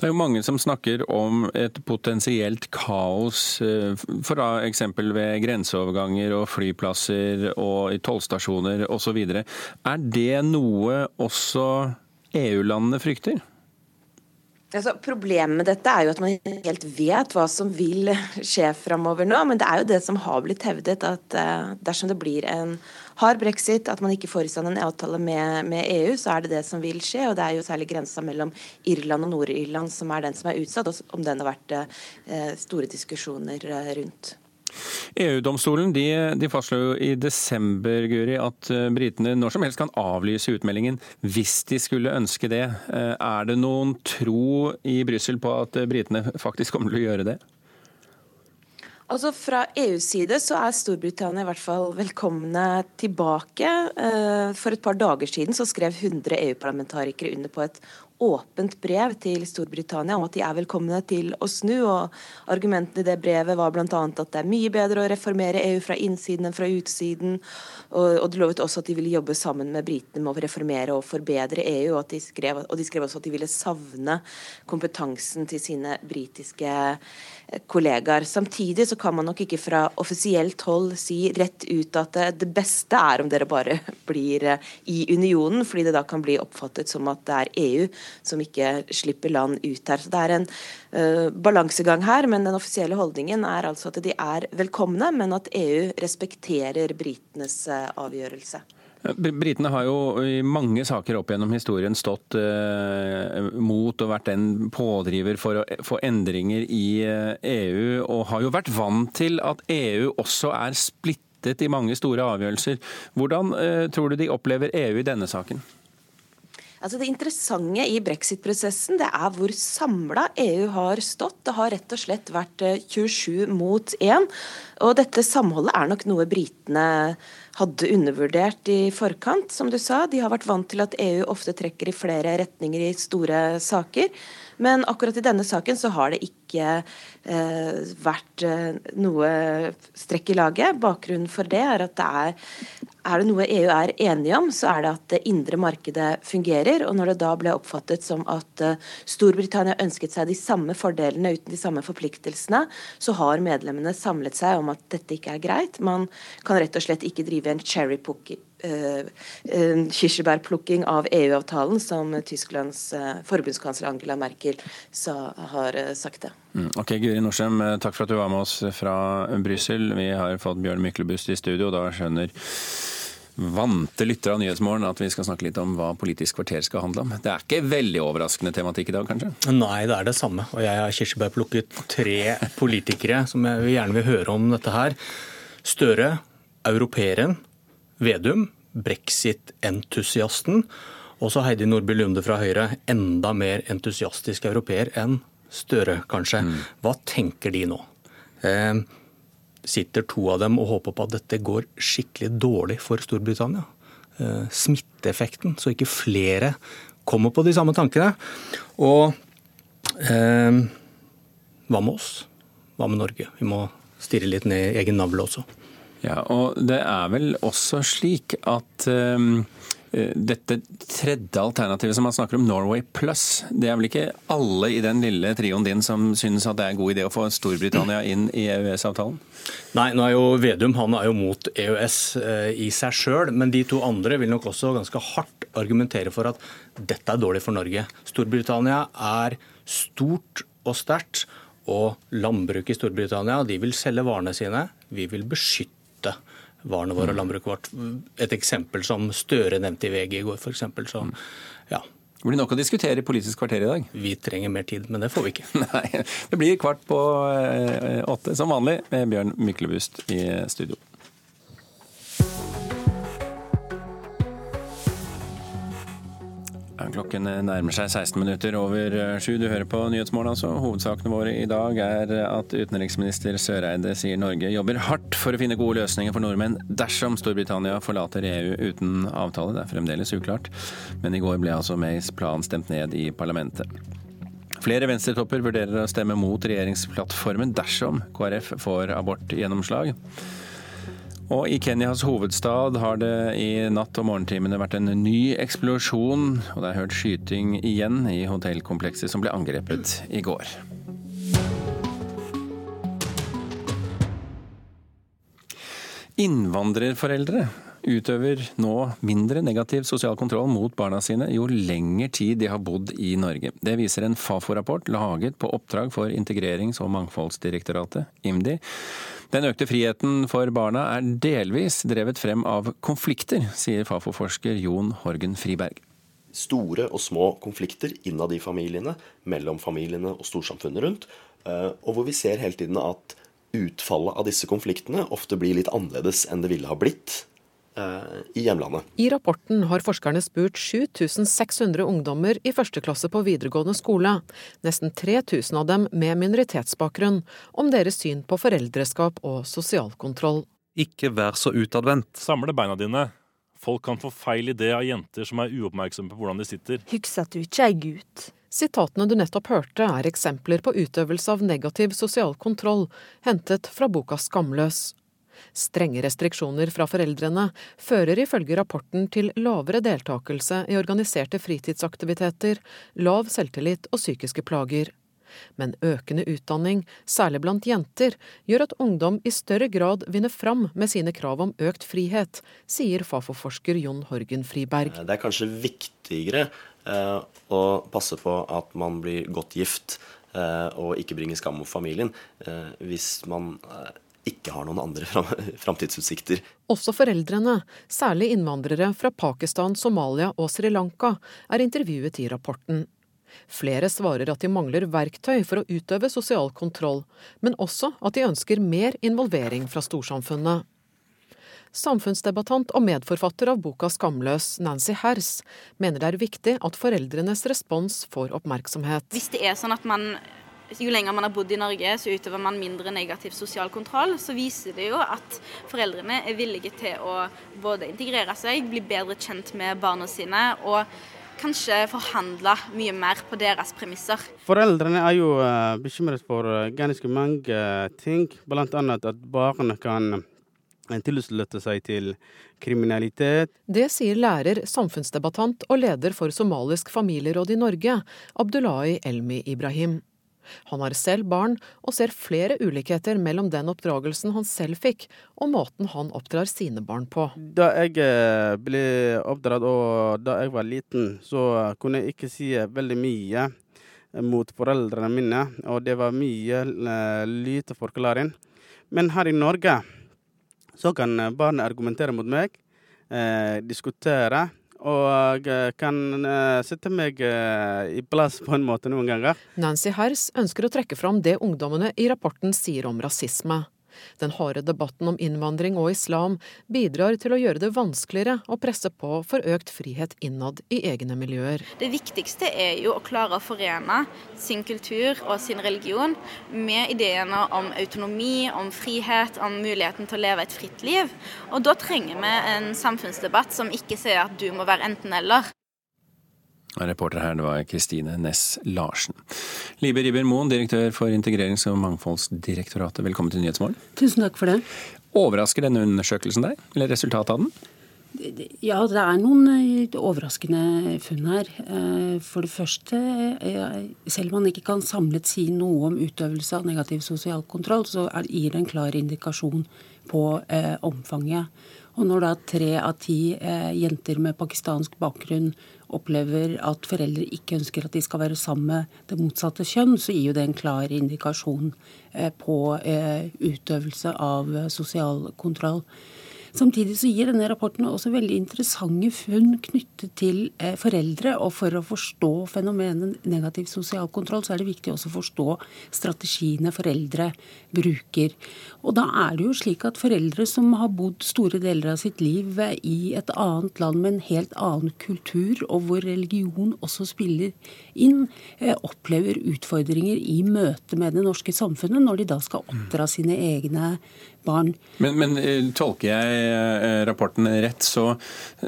Det er jo mange som snakker om et potensielt kaos, eh, for eksempel ved grenseoverganger og flyplasser og i tollstasjoner osv. Er det noe også EU-landene frykter? Altså, problemet med dette er jo at man ikke helt vet hva som vil skje framover nå. Men det er jo det som har blitt hevdet, at uh, dersom det blir en hard brexit, at man ikke får i stand en avtale med, med, EU, så er det det som vil skje. Og det er jo særlig grensa mellom Irland og Nord-Irland som er den som er utsatt, og om den har vært uh, store diskusjoner uh, rundt. EU-domstolen de, de fastslo i desember Guri, at eh, britene når som helst kan avlyse utmeldingen hvis de skulle ønske det. Eh, er det noen tro i Brussel på at eh, britene faktisk kommer til å gjøre det? Altså Fra EUs side så er Storbritannia i hvert fall velkomne tilbake. For et par dager siden så skrev 100 EU-parlamentarikere under på et åpent brev til Storbritannia om at de er velkomne til å snu. og Argumentene i det brevet var bl.a. at det er mye bedre å reformere EU fra innsiden enn fra utsiden. Og, og de lovet også at de ville jobbe sammen med britene med å reformere og forbedre EU. Og, de skrev, og de skrev også at de ville savne kompetansen til sine britiske eh, kollegaer. Samtidig så kan man nok ikke fra offisielt hold si rett ut at det, beste er om dere bare [laughs] blir eh, i unionen, fordi det da kan bli oppfattet som at det er EU som ikke slipper land ut her. Så Det er en uh, balansegang her, men den offisielle holdningen er altså at de er velkomne, men at EU respekterer britenes uh, avgjørelse. Britene har jo i mange saker opp gjennom historien stått eh, mot og vært en pådriver for å få endringer i eh, EU, og har jo vært vant til at EU også er splittet i mange store avgjørelser. Hvordan eh, tror du de opplever EU i denne saken? Altså Det interessante i brexit-prosessen det er hvor samla EU har stått. Det har rett og slett vært 27 mot 1. Og dette samholdet er nok noe britene hadde undervurdert i forkant, som du sa. De har vært vant til at EU ofte trekker i flere retninger i store saker. Men akkurat i denne saken så har det ikke eh, vært eh, noe strekk i laget. Bakgrunnen for det er at det er, er det noe EU er enige om, så er det at det indre markedet fungerer. Og når det da ble oppfattet som at eh, Storbritannia ønsket seg de samme fordelene uten de samme forpliktelsene, så har medlemmene samlet seg om at dette ikke er greit. Man kan rett og slett ikke drive en cherrypooking uh, kirsebærplukking av EU-avtalen, som Tysklands uh, forbundskansler Angela Merkel sa, har uh, sagt det. Mm, ok, Guri Norsheim, takk for at du var med oss fra Brussel. Vi har fått Bjørn Myklebust i studio. og Da skjønner vante lyttere av Nyhetsmorgen at vi skal snakke litt om hva Politisk kvarter skal handle om. Det er ikke veldig overraskende tematikk i dag, kanskje? Nei, det er det samme. Og jeg har kirsebærplukket tre politikere som jeg gjerne vil høre om dette her. Støre, europeeren, Vedum, brexit-entusiasten. Og så Heidi Nordby Lunde fra Høyre, enda mer entusiastisk europeer enn Støre, kanskje. Mm. Hva tenker de nå? Eh, sitter to av dem og håper på at dette går skikkelig dårlig for Storbritannia? Eh, smitteeffekten, så ikke flere kommer på de samme tankene. Og eh, hva med oss? Hva med Norge? Vi må stirre litt ned i egen navle også. Ja, og Det er vel også slik at um, dette tredje alternativet som man snakker om, Norway Plus, det er vel ikke alle i den lille trioen din som synes at det er en god idé å få Storbritannia inn i EØS-avtalen? Nei, nå er jo Vedum han er jo mot EØS eh, i seg sjøl, men de to andre vil nok også ganske hardt argumentere for at dette er dårlig for Norge. Storbritannia er stort og sterkt, og landbruket i Storbritannia de vil selge varene sine. Vi vil beskytte varene våre og mm. landbruket vårt. Et eksempel som Støre nevnte i VG i går, f.eks. Så mm. ja. Det blir nok å diskutere i Politisk kvarter i dag. Vi trenger mer tid, men det får vi ikke. [laughs] Nei, Det blir kvart på eh, åtte som vanlig med Bjørn Myklebust i studio. Klokken nærmer seg 16 minutter over eh, sju. Du hører på Nyhetsmorgen, altså. Hovedsakene våre i dag er at utenriksminister Søreide sier Norge jobber hardt for å finne gode løsninger for nordmenn dersom Storbritannia forlater EU uten avtale. Det er fremdeles uklart, men i går ble altså Mays plan stemt ned i parlamentet. Flere venstretopper vurderer å stemme mot regjeringsplattformen dersom KrF får abortgjennomslag. Og I Kenyas hovedstad har det i natt og morgentimene vært en ny eksplosjon, og det er hørt skyting igjen i hotellkomplekset som ble angrepet i går. Innvandrerforeldre utøver nå mindre negativ sosial kontroll mot barna sine jo lenger tid de har bodd i Norge. Det viser en Fafo-rapport laget på oppdrag for Integrerings- og mangfoldsdirektoratet, IMDi. Den økte friheten for barna er delvis drevet frem av konflikter, sier Fafo-forsker Jon Horgen Friberg. Store og små konflikter innad i familiene, mellom familiene og storsamfunnet rundt. Eh, og hvor vi ser hele tiden at utfallet av disse konfliktene ofte blir litt annerledes enn det ville ha blitt i hjemlandet. I rapporten har forskerne spurt 7600 ungdommer i første klasse på videregående skole, nesten 3000 av dem med minoritetsbakgrunn, om deres syn på foreldreskap og sosial kontroll. Ikke vær så utadvendt. Samle beina dine. Folk kan få feil idé av jenter som er uoppmerksomme på hvordan de sitter. Husk at du ikke er gutt. Sitatene du nettopp hørte, er eksempler på utøvelse av negativ sosial kontroll, hentet fra boka Skamløs. Strenge restriksjoner fra foreldrene fører ifølge rapporten til lavere deltakelse i organiserte fritidsaktiviteter, lav selvtillit og psykiske plager. Men økende utdanning, særlig blant jenter, gjør at ungdom i større grad vinner fram med sine krav om økt frihet, sier Fafo-forsker Jon Horgen Friberg. Det er kanskje viktigere eh, å passe på at man blir godt gift eh, og ikke bringer skam mot familien, eh, hvis man ikke har noen andre fram [laughs] framtidsutsikter. Også foreldrene, særlig innvandrere fra Pakistan, Somalia og Sri Lanka, er intervjuet i rapporten. Flere svarer at de mangler verktøy for å utøve sosial kontroll, men også at de ønsker mer involvering fra storsamfunnet. Samfunnsdebattant og medforfatter av boka Skamløs, Nancy Hers, mener det er viktig at foreldrenes respons får oppmerksomhet. Hvis det er sånn at man jo lenger man har bodd i Norge, så utøver man mindre negativ sosial kontroll. Så viser det jo at foreldrene er villige til å både integrere seg, bli bedre kjent med barna sine og kanskje forhandle mye mer på deres premisser. Foreldrene er jo uh, bekymret for uh, ganske mange uh, ting, bl.a. at barna kan tilslutte seg til kriminalitet. Det sier lærer, samfunnsdebattant og leder for Somalisk familieråd i Norge, Abdullahi Elmi Ibrahim. Han har selv barn, og ser flere ulikheter mellom den oppdragelsen han selv fikk, og måten han oppdrar sine barn på. Da jeg ble oppdratt og da jeg var liten, så kunne jeg ikke si veldig mye mot foreldrene mine, og det var mye lite forklaring. Men her i Norge så kan barn argumentere mot meg, eh, diskutere, og kan uh, sitte meg uh, i plass på en måte noen ganger. Nancy Hers ønsker å trekke fram det ungdommene i rapporten sier om rasisme. Den harde debatten om innvandring og islam bidrar til å gjøre det vanskeligere å presse på for økt frihet innad i egne miljøer. Det viktigste er jo å klare å forene sin kultur og sin religion med ideene om autonomi, om frihet, om muligheten til å leve et fritt liv. Og da trenger vi en samfunnsdebatt som ikke sier at du må være enten-eller. Reporter her, det var Kristine Næss Larsen. Libe Ribber Moen, direktør for Integrerings- og mangfoldsdirektoratet, velkommen til Nyhetsmorgen. Tusen takk for det. Overrasker denne undersøkelsen deg, eller resultatet av den? Ja, det er noen eh, overraskende funn her. Eh, for det første, eh, selv om man ikke kan samlet si noe om utøvelse av negativ sosial kontroll, så gir det en klar indikasjon på omfanget. Og når da tre av ti jenter med pakistansk bakgrunn opplever at foreldre ikke ønsker at de skal være sammen med det motsatte kjønn, så gir jo det en klar indikasjon på utøvelse av sosial kontroll. Samtidig så gir denne rapporten også veldig interessante funn knyttet til eh, foreldre. Og for å forstå fenomenet negativ sosial kontroll, så er det viktig også å forstå strategiene foreldre bruker. Og da er det jo slik at foreldre som har bodd store deler av sitt liv i et annet land med en helt annen kultur, og hvor religion også spiller inn, eh, opplever utfordringer i møte med det norske samfunnet når de da skal oppdra sine egne barn. Men, men eh, tolker jeg eh, rapporten rett, så,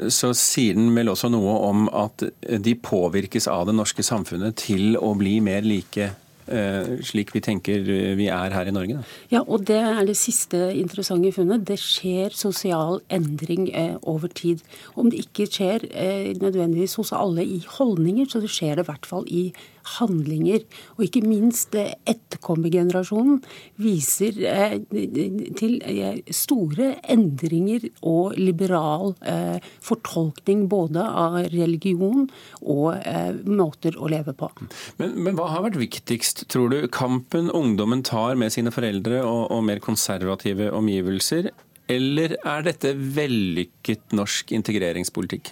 så, sier den vel også noe om at de påvirkes av det norske samfunnet til å bli mer like Eh, slik vi tenker vi er her i Norge. Da. Ja, og det er det siste interessante funnet. Det skjer sosial endring over tid. Om det ikke skjer nødvendigvis hos alle i holdninger, så det skjer det i hvert fall i handlinger. Og ikke minst eh, etterkommergenerasjonen viser eh, til eh, store endringer og liberal fortolkning både av religion og måter å leve på. Men, men, hva har vært viktigst, tror du? Kampen ungdommen tar med sine foreldre og, og mer konservative omgivelser, eller er dette vellykket norsk integreringspolitikk?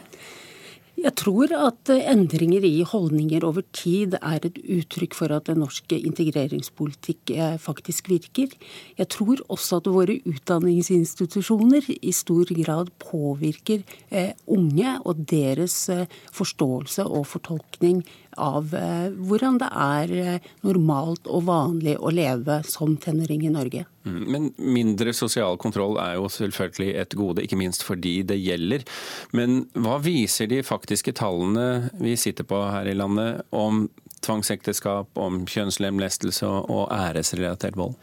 Jeg tror at endringer i holdninger over tid er et uttrykk for at den norske integreringspolitikk eh, faktisk virker. Jeg tror også at våre utdanningsinstitusjoner i stor grad påvirker eh, unge og deres eh, forståelse og fortolkning av hvordan det er normalt og vanlig å leve som tenåring i Norge. Mm, men mindre sosial kontroll er jo selvfølgelig et gode, ikke minst for de det gjelder. Men hva viser de faktiske tallene vi sitter på her i landet om tvangsekteskap, om kjønnslemlestelse og æresrelatert vold?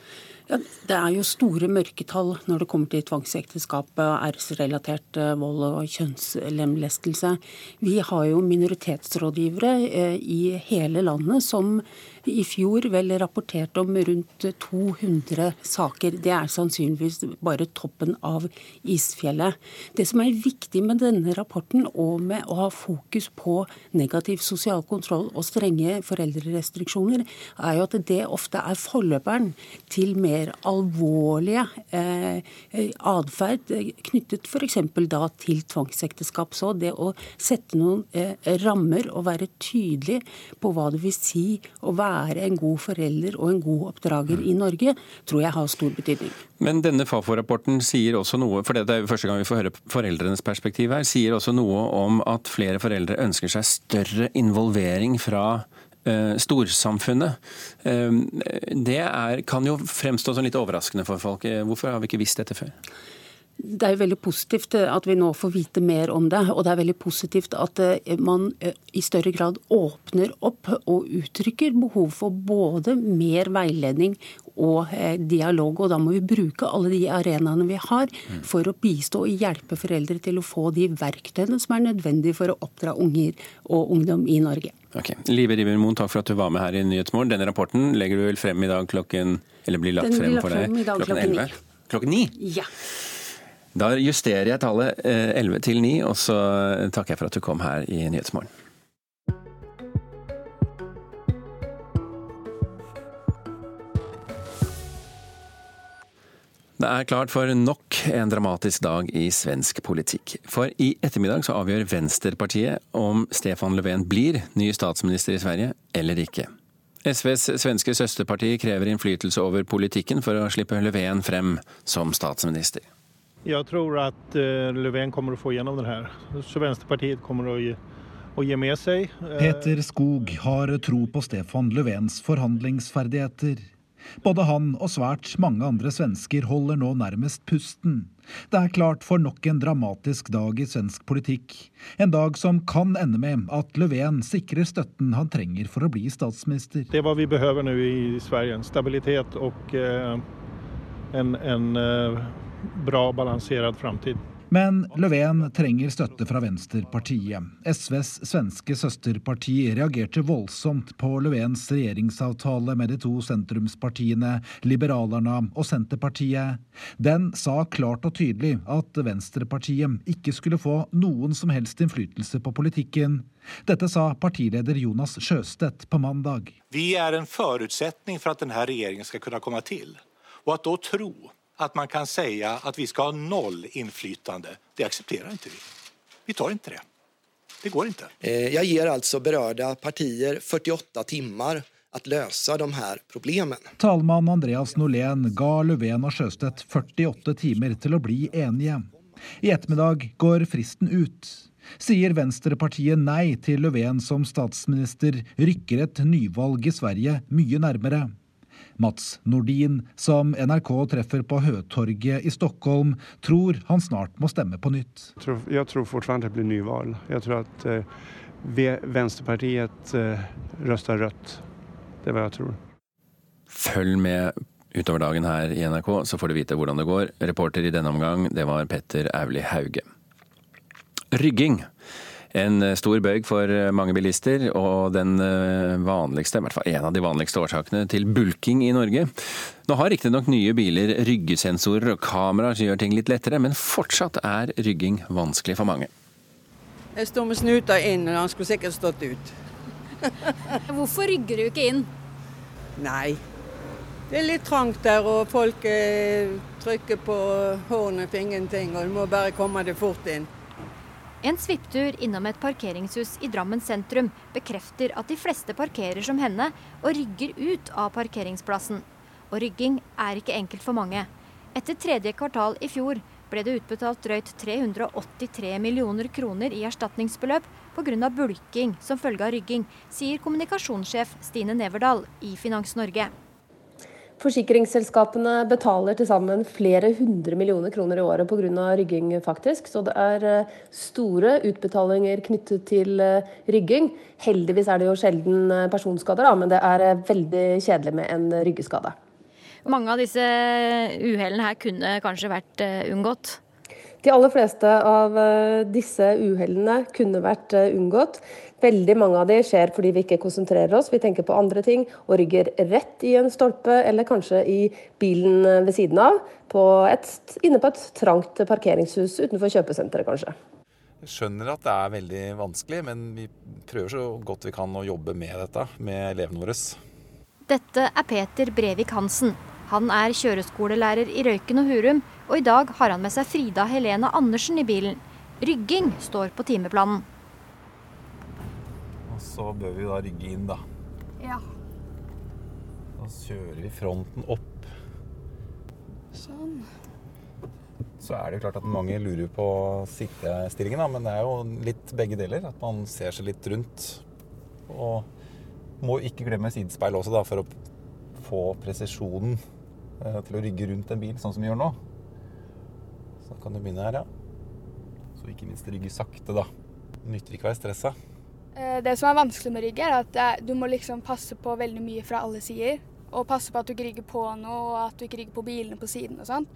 Ja, det er jo store mørketall når det kommer til tvangsekteskap, æresrelatert eh, vold og kjønnslemlestelse. Vi har jo minoritetsrådgivere eh, i hele landet som i fjor vel rapportert om rundt 200 saker. Det er sannsynligvis bare toppen av isfjellet. Det som er viktig med denne rapporten, og med å ha fokus på negativ sosial kontroll og strenge foreldrerestriksjoner, er jo at det ofte er forløperen til mer alvorlige eh, atferd knyttet f.eks. da til tvangsekteskap. Så det å sette noen eh, rammer og være tydelig på hva det vil si å være en god forelder og en god oppdrager i Norge, tror jeg har stor betydning. Men denne Fafo-rapporten sier også noe, for det er jo første gang vi får høre foreldrenes perspektiv her, sier også noe om at flere foreldre ønsker seg større involvering fra eh, storsamfunnet. Eh, det er, kan jo fremstå som litt overraskende for folk. Hvorfor har vi ikke visst dette før? Det er jo veldig positivt at vi nå får vite mer om det. Og det er veldig positivt at eh, man eh, i større grad åpner opp og uttrykker behov for både mer veiledning og eh, dialog. Og da må vi bruke alle de arenaene vi har for å bistå og hjelpe foreldre til å få de verktøyene som er nødvendige for å oppdra unger og ungdom i Norge. Ok. Live Rivermoen, takk for at du var med her i Nyhetsmorgen. Denne rapporten legger du vel frem i dag klokken Eller blir lagt Den frem for deg frem i dag klokken 11? Klokken ni? Ja. Da justerer jeg tallet eh, 11 til 9, og så takker jeg for at du kom her i Nyhetsmorgen. Det er klart for nok en dramatisk dag i svensk politikk. For i ettermiddag så avgjør Venstrepartiet om Stefan Löfven blir ny statsminister i Sverige eller ikke. SVs svenske søsterparti krever innflytelse over politikken for å slippe Löfven frem som statsminister. Jag tror att eh, Löfven kommer å få gjennom det her. Så Venstrepartiet kommer å gi med sig. Eh, Peter Skog har tro på Stefan Löfvens forhandlingsferdigheter. Både han og svært mange andre svensker holder nå nærmest pusten. Det er klart for nok en dramatisk dag i svensk politikk. En dag som kan ende med at Löfven sikrer støtten han trenger for å bli statsminister. Det er hva vi behøver nå i Sverige. Stabilitet och eh, en, en bra balansert framtid. Men Löfven trenger støtte fra Venstrepartiet. SVs svenske søsterparti reagerte voldsomt på Löfvens regjeringsavtale med de to sentrumspartiene Liberalerna og Senterpartiet. Den sa klart og tydelig at Venstrepartiet ikke skulle få noen som helst innflytelse på politikken. Dette sa partileder Jonas Sjøstedt på mandag. Vi er en forutsetning for at denne regjeringen skal kunne komme til. Og at da tro att man kan säga att vi ska ha noll inflytande, det accepterar inte vi. Vi tar inte det. Det går inte. Jeg Jag ger alltså berörda partier 48 timmar att lösa de här problemen. Talmann Andreas Norlén ga Löfven og Sjøstedt 48 timer til å bli enige. I ettermiddag går fristen ut. Sier Venstrepartiet nei til Löfven som statsminister, rykker et nyvalg i Sverige mye nærmere. Mats Nordin, som NRK treffer på Høtorget i Stockholm, tror han snart må stemme på nytt. Jeg tror, jeg tror fortsatt det blir nyval. Jeg tror at eh, Venstrepartiet Vänsterpartiet eh, røster rødt. Det er hva jeg tror. Følg med utover dagen her i NRK, så får du vite hvordan det går. Reporter i denne omgang, det var Petter Auli Hauge. Rygging. En stor bøyg for mange bilister, og den eh, vanligste, i hvert fall en av de vanligste årsakene til bulking i Norge. Nå har riktignok nye biler ryggesensorer og kameraer som gjør ting litt lettere, men fortsatt er rygging vanskelig for mange. Jeg står med snuta inn, og han skulle sikkert stått ut. [laughs] Hvorfor rygger du ikke inn? Nei. Det er litt trangt der, og folk eh, trykker på hornet for ingenting. Og du må bare komme deg fort inn. En svipptur innom et parkeringshus i Drammen sentrum bekrefter at de fleste parkerer som henne og rygger ut av parkeringsplassen. Og rygging er ikke enkelt for mange. Etter tredje kvartal i fjor ble det utbetalt drøyt 383 millioner kroner i erstatningsbeløp pga. bulking som følge av rygging, sier kommunikasjonssjef Stine Neverdal i Finans Norge. Forsikringsselskapene betaler til sammen flere hundre millioner kroner i året pga. rygging, faktisk. Så det er eh, store utbetalinger knyttet til eh, rygging. Heldigvis er det jo sjelden eh, personskader, da, men det er veldig kjedelig med en ryggeskade. Mange av disse uhellene her kunne kanskje vært unngått. De aller fleste av disse uhellene kunne vært unngått. Veldig mange av de skjer fordi vi ikke konsentrerer oss, vi tenker på andre ting og rygger rett i en stolpe eller kanskje i bilen ved siden av, på et, inne på et trangt parkeringshus utenfor kjøpesenteret kanskje. Jeg skjønner at det er veldig vanskelig, men vi prøver så godt vi kan å jobbe med dette med elevene våre. Dette er Peter Brevik Hansen. Han er kjøreskolelærer i Røyken og Hurum, og i dag har han med seg Frida Helene Andersen i bilen. Rygging står på timeplanen. Så bør vi da rygge inn, da. Ja. Da kjører vi fronten opp. Sånn. Så er det jo klart at mange lurer på sittestillingen, da, men det er jo litt begge deler. At man ser seg litt rundt. Og må ikke glemme sidespeil også, da, for å få presisjonen eh, til å rygge rundt en bil, sånn som vi gjør nå. Så da kan du begynne her, ja. Så ikke minst rygge sakte, da. Nytter ikke å være stressa. Eh, det som er vanskelig med rygg, er at du må liksom passe på veldig mye fra alle sider. Og passe på at du ikke rygger på noe, og at du ikke rygger på bilene på siden og sånn.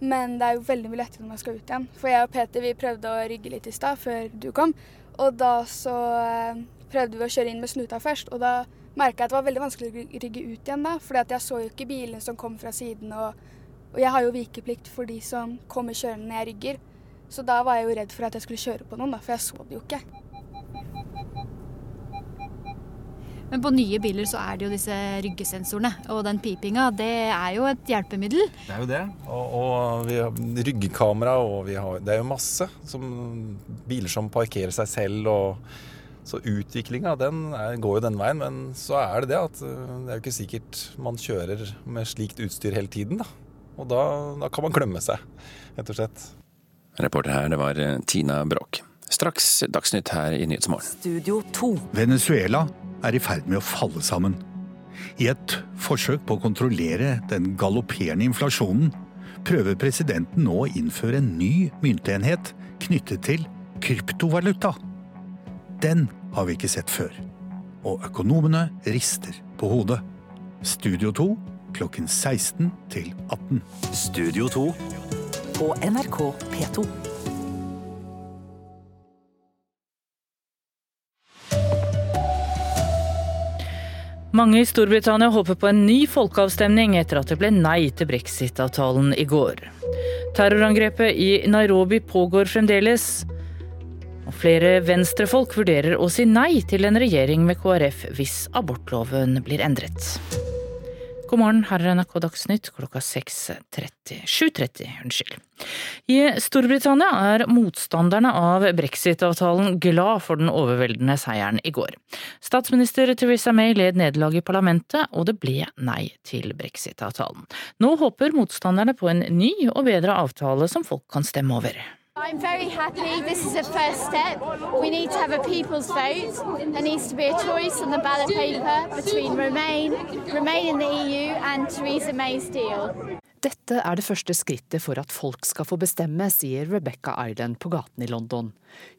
Men det er jo veldig mye lettere når man skal ut igjen. For jeg og Peter vi prøvde å rygge litt i stad, før du kom. Og da så eh, prøvde vi å kjøre inn med snuta først. Og da merka jeg at det var veldig vanskelig å rygge ut igjen da. at jeg så jo ikke bilene som kom fra siden. Og, og jeg har jo vikeplikt for de som kommer kjørende når jeg rygger. Så da var jeg jo redd for at jeg skulle kjøre på noen, da, for jeg så det jo ikke. Men på nye biler så er det jo disse ryggesensorene. Og den pipinga, det er jo et hjelpemiddel. Det er jo det. Og, og vi har ryggekamera, og vi har Det er jo masse som, biler som parkerer seg selv og Så utviklinga, den er, går jo den veien. Men så er det det at uh, det er jo ikke sikkert man kjører med slikt utstyr hele tiden, da. Og da, da kan man glemme seg, rett og slett. Reporter her, det var eh, Tina Bråk. Straks Dagsnytt her i Nyhetsmorgen. Studio 2. Venezuela er i ferd med å falle sammen. I et forsøk på å kontrollere den galopperende inflasjonen prøver presidenten nå å innføre en ny myntenhet knyttet til kryptovaluta. Den har vi ikke sett før. Og økonomene rister på hodet. Studio 2 klokken 16 til 18. Studio 2 på NRK P2. Mange i Storbritannia håper på en ny folkeavstemning etter at det ble nei til brexit-avtalen i går. Terrorangrepet i Nairobi pågår fremdeles. Og flere venstrefolk vurderer å si nei til en regjering med KrF hvis abortloven blir endret. God morgen, her er NRK Dagsnytt klokka 6.30 7.30, unnskyld. I Storbritannia er motstanderne av brexit-avtalen glad for den overveldende seieren i går. Statsminister Theresa May led nederlaget i parlamentet, og det ble nei til brexit-avtalen. Nå håper motstanderne på en ny og bedre avtale som folk kan stemme over. I'm very happy. This is a first step. We need to have a people's vote. There needs to be a choice on the ballot paper between Remain, Remain in the EU and Theresa May's deal. Dette er det første skrittet for at folk skal få bestemme, sier Rebecca Island på gaten i London.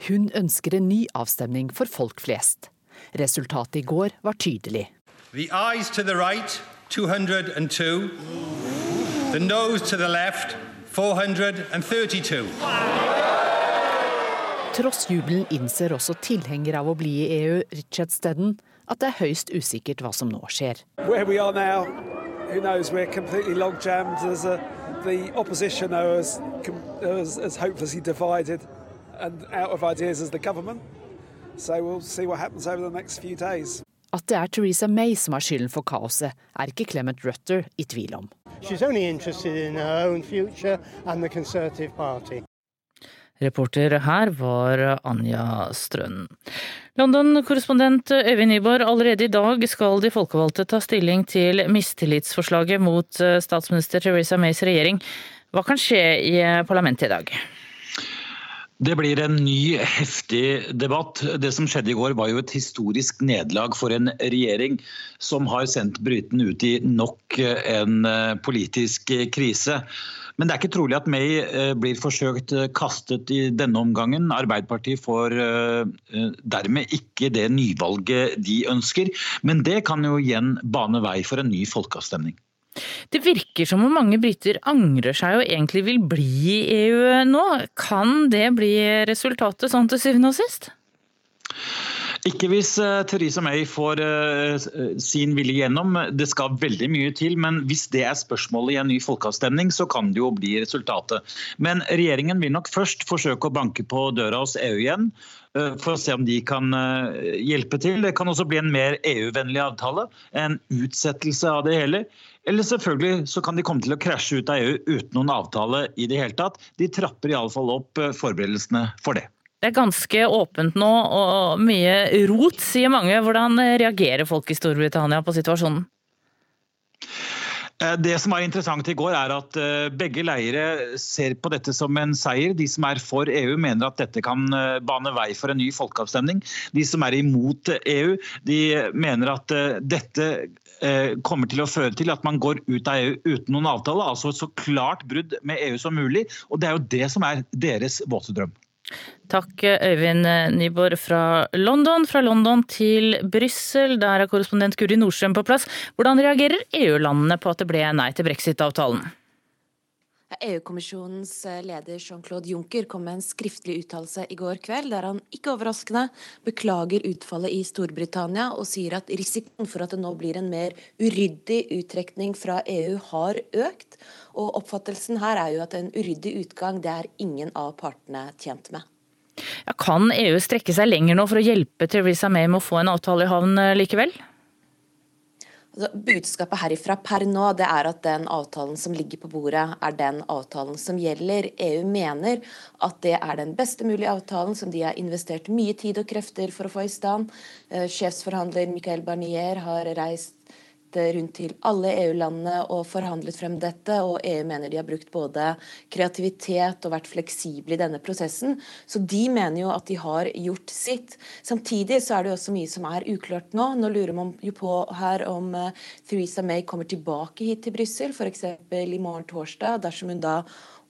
Hun ønsker en ny avstemning for folk flest. Resultatet i går var tydelig. The eyes to the right, 202. The nose to the left, 432. Tross jubelen innser også tilhenger av å bli i EU, Richard Stedden, at det er høyst usikkert hva som nå skjer. Where we are now, knows? We're completely log jammed. There's a, the opposition are as, as, as hopelessly divided and out of ideas as the government. So we'll see what happens over the next few days. At det er Theresa May som har skylden for kaoset, er ikke Clement Rutter i tvil om. She's only interested in her own future and the Conservative Party. Reporter her var Anja Strøn. London-korrespondent Øyvind Nyborg, allerede i dag skal de folkevalgte ta stilling til mistillitsforslaget mot statsminister Theresa Mays regjering. Hva kan skje i parlamentet i dag? Det blir en ny, heftig debatt. Det som skjedde i går var jo et historisk nederlag for en regjering som har sendt brytene ut i nok en politisk krise. Men det er ikke trolig at May blir forsøkt kastet i denne omgangen. Arbeiderpartiet får dermed ikke det nyvalget de ønsker. Men det kan jo igjen bane vei for en ny folkeavstemning. Det virker som om mange briter angrer seg og egentlig vil bli i EU nå. Kan det bli resultatet sånn til syvende og sist? Ikke hvis uh, Theresa May får uh, sin vilje gjennom. Det skal veldig mye til. Men hvis det er spørsmålet i en ny folkeavstemning, så kan det jo bli resultatet. Men regjeringen vil nok først forsøke å banke på døra hos EU igjen. Uh, for å se om de kan hjelpe til. Det kan også bli en mer EU-vennlig avtale. En utsettelse av det hele. Eller selvfølgelig så kan de komme til å krasje ut av EU uten noen avtale i det hele tatt. De trapper iallfall opp forberedelsene for det. Det er ganske åpent nå og mye rot, sier mange. Hvordan reagerer folk i Storbritannia på situasjonen? Eh, det som var interessant i går, er at eh, begge leire ser på dette som en seier. De som er for EU, mener at dette kan eh, bane vei for en ny folkeavstemning. De som er imot EU, de mener at dette kommer til å føre til at man går ut av EU uten noen avtale. Altså et så klart brudd med EU som mulig. Og det er jo det som er deres våte drøm. Takk Øyvind Nyborg fra London. Fra London til Brussel, der er korrespondent Guri Nordstrøm på plass. Hvordan reagerer EU-landene på at det ble nei til brexit-avtalen? EU-kommisjonens eh, leder Jean-Claude Juncker kom med en skriftlig uttalelse i går kveld, der han ikke overraskende beklager utfallet i Storbritannia og sier at risikoen for at det nå blir en mer uryddig uttrekning fra EU har økt. Og oppfattelsen her er jo at en uryddig utgang det er ingen av partene tjent med. Ja, kan EU strekke seg lenger nå for å hjelpe Theresa May med å få en avtale i havn eh, likevel? Altså, budskapet herifra per nå det er at den avtalen som ligger på bordet, er den avtalen som gjelder. EU mener at det er den beste mulige avtalen som de har investert mye tid og krefter for å få i stand. Eh, sjefsforhandler Michael Barnier har reist rundt til alle EU-landene og forhandlet frem dette. Og EU mener de har brukt både kreativitet og vært fleksible i denne prosessen. Så de mener jo at de har gjort sitt. Samtidig så er det jo også mye som er uklart nå. Nå lurer man jo på her om uh, Theresa May kommer tilbake hit til Brussel, f.eks. i morgen torsdag, dersom hun da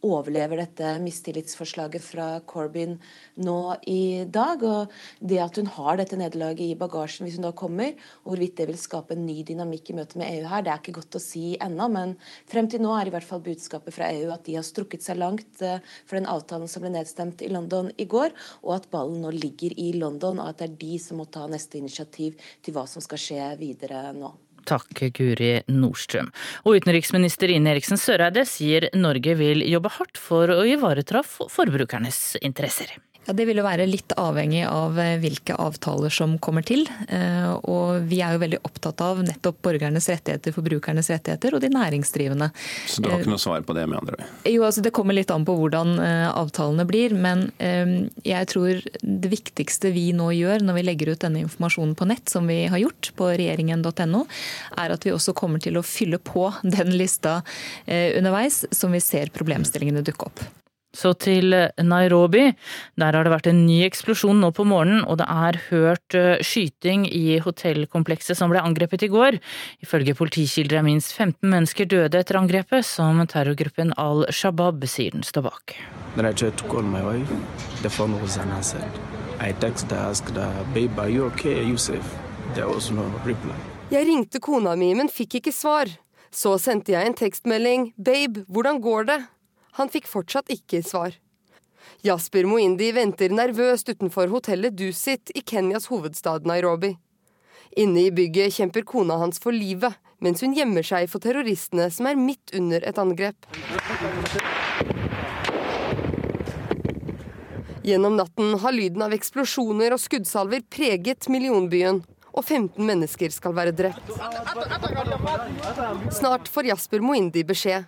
overlever dette mistillitsforslaget fra Corbyn nå i dag. Og det at hun har dette nederlaget i bagasjen hvis hun da kommer, og hvorvidt det vil skape en ny dynamikk i møte med EU her, det er ikke godt å si ennå. Men frem til nå er i hvert fall budskapet fra EU at de har strukket seg langt eh, for den avtalen som ble nedstemt i London i går, og at ballen nå ligger i London, og at det er de som må ta neste initiativ til hva som skal skje videre nå. Takk, Guri Nordstrøm. Og utenriksminister Ine Eriksen Søreide sier Norge vil jobbe hardt for å ivareta forbrukernes interesser. Ja, Det vil jo være litt avhengig av eh, hvilke avtaler som kommer til. Eh, og vi er jo veldig opptatt av nettopp borgernes rettigheter, forbrukernes rettigheter og de næringsdrivende. Så du har ikke noe svar på det, med andre ord? Jo, altså det kommer litt an på hvordan eh, avtalene blir. Men jeg tror det viktigste vi nå gjør når vi legger ut denne informasjonen på nett, som vi har gjort på regjeringen.no, er at vi også kommer til å fylle på den lista underveis som vi ser problemstillingene dukke opp. Så til Nairobi. Der har det vært en ny eksplosjon nå på morgenen, og det er hørt eh, skyting i hotellkomplekset som ble angrepet i går. Ifølge politikilder er minst 15 mennesker døde etter angrepet, som terrorgruppen Al Shabaab sier den står bak. Jeg ringte kona mi, men fikk ikke svar. Så sendte jeg en tekstmelding. Babe, hvordan går det? Han fikk fortsatt ikke svar. Jasper Moindi venter nervøst utenfor hotellet Dusit i Kenyas hovedstad Nairobi. Inne i bygget kjemper kona hans for livet, mens hun gjemmer seg for terroristene som er midt under et angrep. Gjennom natten har lyden av eksplosjoner og skuddsalver preget millionbyen, og 15 mennesker skal være drept. Snart får Jasper Moindi beskjed.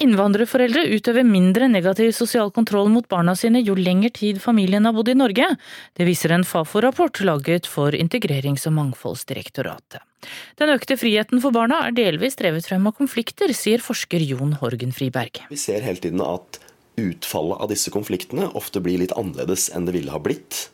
Innvandrerforeldre utøver mindre negativ sosial kontroll mot barna sine jo lengre tid familien har bodd i Norge. Det viser en Fafo-rapport laget for Integrerings- og mangfoldsdirektoratet. Den økte friheten for barna er delvis drevet frem av konflikter, sier forsker Jon Horgen Friberg. Vi ser hele tiden at utfallet av disse konfliktene ofte blir litt annerledes enn det ville ha blitt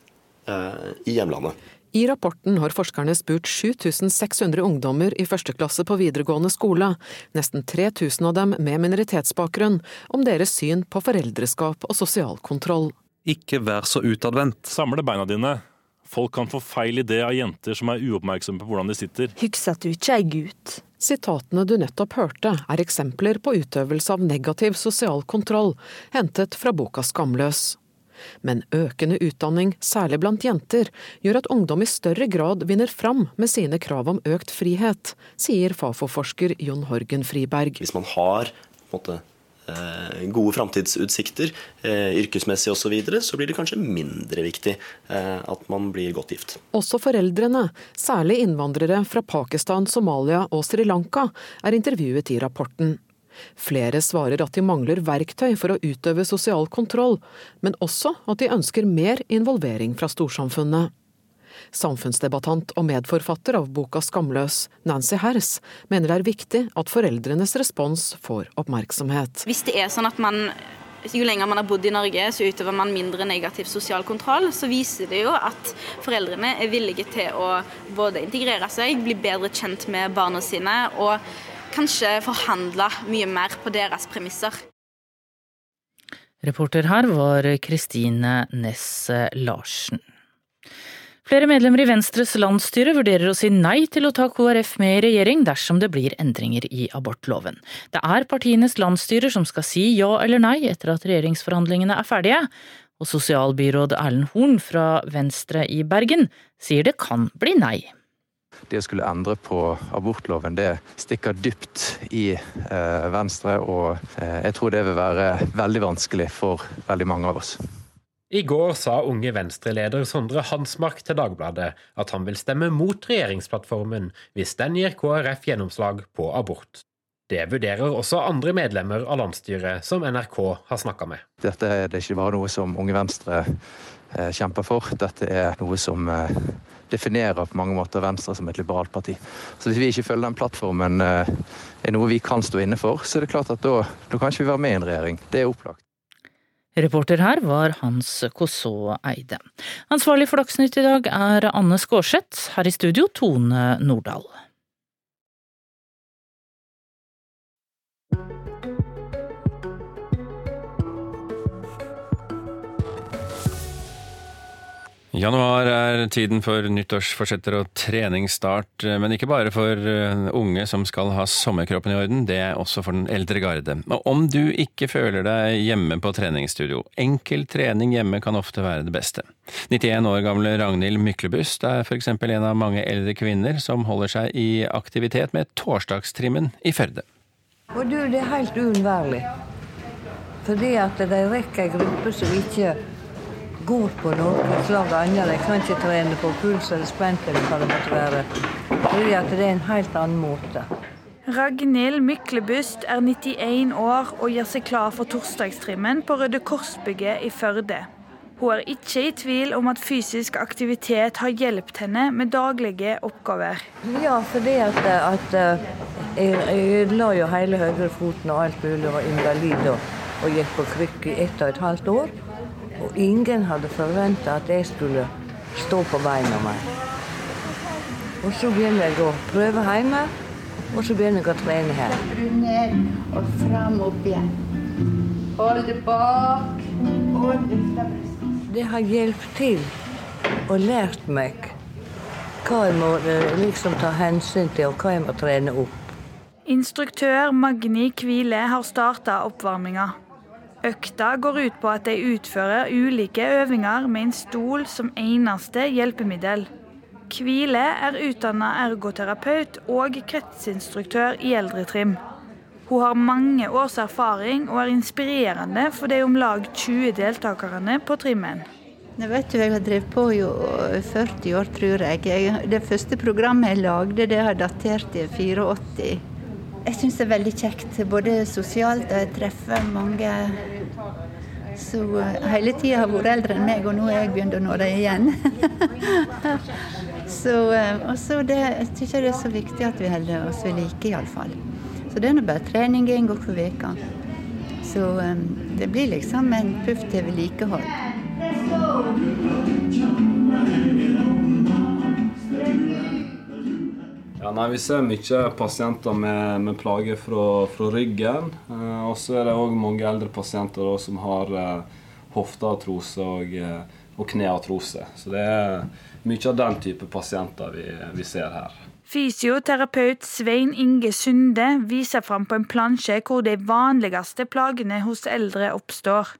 eh, i hjemlandet. I rapporten har forskerne spurt 7600 ungdommer i første klasse på videregående skole, nesten 3000 av dem med minoritetsbakgrunn, om deres syn på foreldreskap og sosial kontroll. Ikke vær så utadvendt. Samle beina dine. Folk kan få feil idé av jenter som er uoppmerksomme på hvordan de sitter. Husk at du ikke er gutt. Sitatene du nettopp hørte, er eksempler på utøvelse av negativ sosial kontroll, hentet fra boka Skamløs. Men økende utdanning, særlig blant jenter, gjør at ungdom i større grad vinner fram med sine krav om økt frihet, sier Fafo-forsker Jon Horgen Friberg. Hvis man har måte, eh, gode framtidsutsikter, eh, yrkesmessig osv., så, videre, så blir det kanskje mindre viktig eh, at man blir godt gift. Også foreldrene, særlig innvandrere fra Pakistan, Somalia og Sri Lanka, er intervjuet i rapporten. Flere svarer at de mangler verktøy for å utøve sosial kontroll, men også at de ønsker mer involvering fra storsamfunnet. Samfunnsdebattant og medforfatter av boka Skamløs, Nancy Hers, mener det er viktig at foreldrenes respons får oppmerksomhet. Hvis det er sånn at man jo lenger man har bodd i Norge, så utøver man mindre negativ sosial kontroll, så viser det jo at foreldrene er villige til å både integrere seg, bli bedre kjent med barna sine og kanskje forhandla mye mer på deres premisser. Reporter her var Kristine Næss Larsen. Flere medlemmer i Venstres landsstyre vurderer å si nei til å ta KrF med i regjering dersom det blir endringer i abortloven. Det er partienes landsstyrer som skal si ja eller nei etter at regjeringsforhandlingene er ferdige, og sosialbyråd Erlend Horn fra Venstre i Bergen sier det kan bli nei det å skulle endre på abortloven, det stikker dypt i eh, Venstre. Og eh, jeg tror det vil være veldig vanskelig for veldig mange av oss. I går sa unge Venstre-leder Sondre Hansmark til Dagbladet at han vil stemme mot regjeringsplattformen hvis den gir KrF gjennomslag på abort. Det vurderer også andre medlemmer av landsstyret som NRK har snakka med. Dette er det ikke bare noe som Unge Venstre eh, kjemper for, dette er noe som definerer på mange måter Venstre som et liberalt parti. Så hvis vi ikke følger den plattformen eh, er noe vi kan stå inne for, så er det klart at da, da kan ikke vi være med i en regjering. Det er opplagt. Reporter her var Hans Kosså Eide. Ansvarlig for Dagsnytt i dag er Anne Skårseth. Her i studio Tone Nordahl. Januar er tiden for nyttårsforsetter og treningsstart, men ikke bare for eh, unge som skal ha sommerkroppen i orden, det er også for den eldre garde. Og om du ikke føler deg hjemme på treningsstudio, enkel trening hjemme kan ofte være det beste. 91 år gamle Ragnhild Myklebust er f.eks. en av mange eldre kvinner som holder seg i aktivitet med torsdagstrimmen i Førde. Og du, det er helt uunnværlig. Fordi at de rekker ei gruppe som ikke går på noe slag annet. Jeg kan ikke trene på puls eller spent eller hva det måtte være. Fordi at det er en helt annen måte. Ragnhild Myklebust er 91 år og gjør seg klar for torsdagstrimmen på Røde Kors-bygget i Førde. Hun er ikke i tvil om at fysisk aktivitet har hjulpet henne med daglige oppgaver. Ja, fordi at, at jeg, jeg, la jo hele høyrefoten og alt mulig og var invalid og, og gikk på krykke i ett og et halvt år. Og ingen hadde forventa at jeg skulle stå på beina mer. Og så begynner jeg å prøve hjemme, og så begynner jeg å trene her. Ned og fram opp igjen. Hold det bak. Hold det Det har hjulpet til og lært meg hva jeg må eh, liksom ta hensyn til, og hva jeg må trene opp. Instruktør Magni Kvile har starta oppvarminga. Økta går ut på at de utfører ulike øvinger med en stol som eneste hjelpemiddel. Kvile er utdanna ergoterapeut og kretsinstruktør i eldretrim. Hun har mange års erfaring og er inspirerende for de om lag 20 deltakerne på trimmen. Jeg vet jo, jeg har drevet på i 40 år, tror jeg. Det første programmet jeg lagde, det har datert i 84. Jeg syns det er veldig kjekt, både sosialt og jeg treffer mange som hele tida har vært eldre enn meg, og nå er jeg begynt å nå dem igjen. [laughs] så eh, også det, jeg syns det er så viktig at vi holder oss ved like, iallfall. Så det er nå bare trening en gang for veka. Så um, det blir liksom en puff til vedlikehold. Ja, nei, Vi ser mye pasienter med, med plager fra, fra ryggen. Eh, og så er det òg mange eldre pasienter da, som har eh, hofteartrose og, eh, og kneartrose. Så det er mye av den type pasienter vi, vi ser her. Fysioterapeut Svein Inge Sunde viser fram på en plansje hvor de vanligste plagene hos eldre oppstår.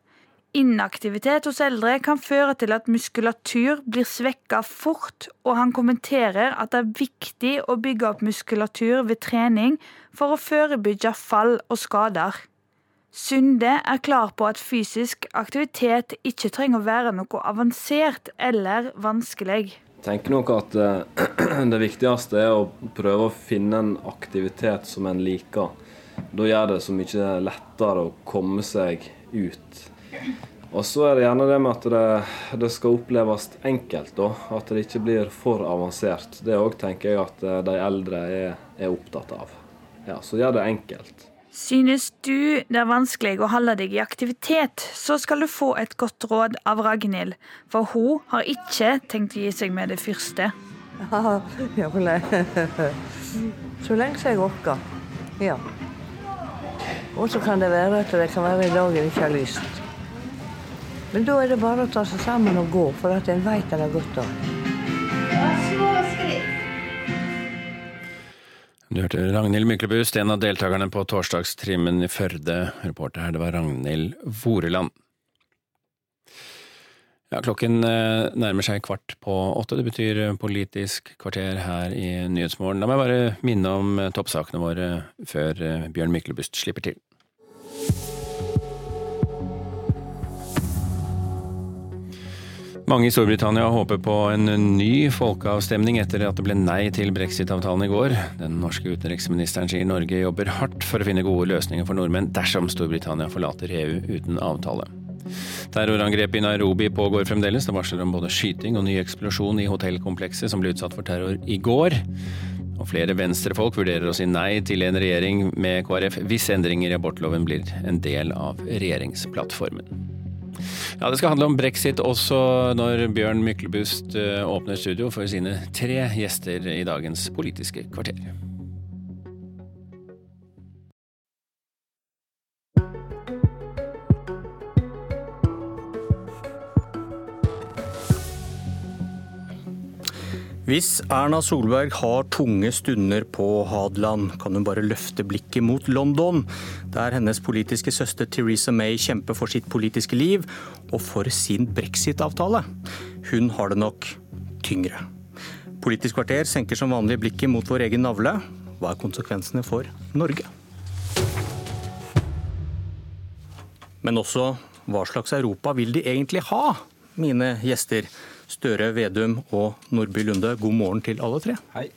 Inaktivitet hos eldre kan føre til at muskulatur blir svekka fort, og han kommenterer at det er viktig å bygge opp muskulatur ved trening for å forebygge fall og skader. Sunde er klar på at fysisk aktivitet ikke trenger å være noe avansert eller vanskelig. Jeg tenker nok at eh, [clears throat] det viktigste er å prøve å finne en aktivitet som en liker. Da gjør det så mye lettere å komme seg ut og så er det gjerne det med at det, det skal oppleves enkelt, da. At det ikke blir for avansert. Det òg tenker jeg at eh, de eldre er, er opptatt av. Ja, Så gjør det enkelt. Synes du det er vanskelig å holde deg i aktivitet, så skal du få et godt råd av Ragnhild. For hun har ikke tenkt å gi seg med det første. Ja, så lenge jeg orker. Ja. Og så kan det være at det kan være i dag jeg ikke har lyst. Men da er det bare å ta seg sammen og gå, for at en veit en har godt av. Du hørte Ragnhild Myklebust, en av deltakerne på torsdagstrimmen i Førde. Reporter her, det var Ragnhild Voreland. Ja, klokken eh, nærmer seg kvart på åtte. Det betyr Politisk kvarter her i Nyhetsmorgen. La meg bare minne om toppsakene våre før eh, Bjørn Myklebust slipper til. Mange i Storbritannia håper på en ny folkeavstemning etter at det ble nei til brexit-avtalen i går. Den norske utenriksministeren sier Norge jobber hardt for å finne gode løsninger for nordmenn dersom Storbritannia forlater EU uten avtale. Terrorangrepet i Nairobi pågår fremdeles. Det varsler om både skyting og ny eksplosjon i hotellkomplekset som ble utsatt for terror i går. Og flere venstrefolk vurderer å si nei til en regjering med KrF hvis endringer i abortloven blir en del av regjeringsplattformen. Ja, Det skal handle om brexit også når Bjørn Myklebust eh, åpner studio for sine tre gjester i dagens Politiske kvarter. Hvis Erna Solberg har tunge stunder på Hadeland, kan hun bare løfte blikket mot London, der hennes politiske søster Theresa May kjemper for sitt politiske liv og for sin brexit-avtale. Hun har det nok tyngre. Politisk kvarter senker som vanlig blikket mot vår egen navle. Hva er konsekvensene for Norge? Men også hva slags Europa vil de egentlig ha, mine gjester? Støre, Vedum og Nordby Lunde, god morgen til alle tre. Hei.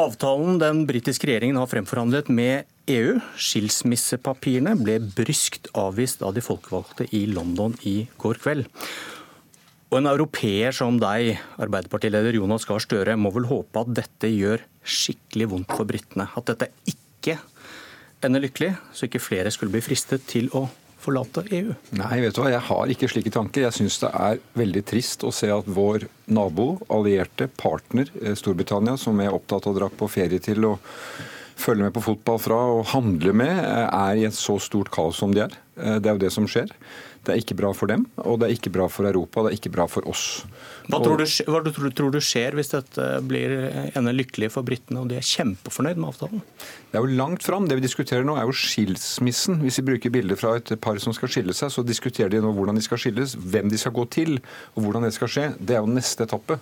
Avtalen den britiske regjeringen har fremforhandlet med EU, skilsmissepapirene, ble bryskt avvist av de folkevalgte i London i går kveld. Og En europeer som deg, Arbeiderpartileder Jonas Gahr Støre, må vel håpe at dette gjør skikkelig vondt for britene. At dette ikke ender lykkelig, så ikke flere skulle bli fristet til å forlate EU? Nei, vet du hva, jeg har ikke slike tanker. Jeg syns det er veldig trist å se at vår nabo, allierte, partner eh, Storbritannia, som er opptatt av å dra på ferie til og følge med på fotball fra og handle med, eh, er i et så stort kaos som de er. Eh, det er jo det som skjer. Det er ikke bra for dem, og det er ikke bra for Europa, det er ikke bra for oss. Hva, tror, du, hva tror, tror, du, skjer hvis dette blir ender lykkelig for britene og de er kjempefornøyd med avtalen? Det er jo langt fram. Det vi diskuterer nå er jo skilsmissen. Hvis vi bruker bilder fra et par som skal skille seg, så diskuterer de nå hvordan de skal skilles, hvem de skal gå til og hvordan det skal skje. Det er jo neste etappe.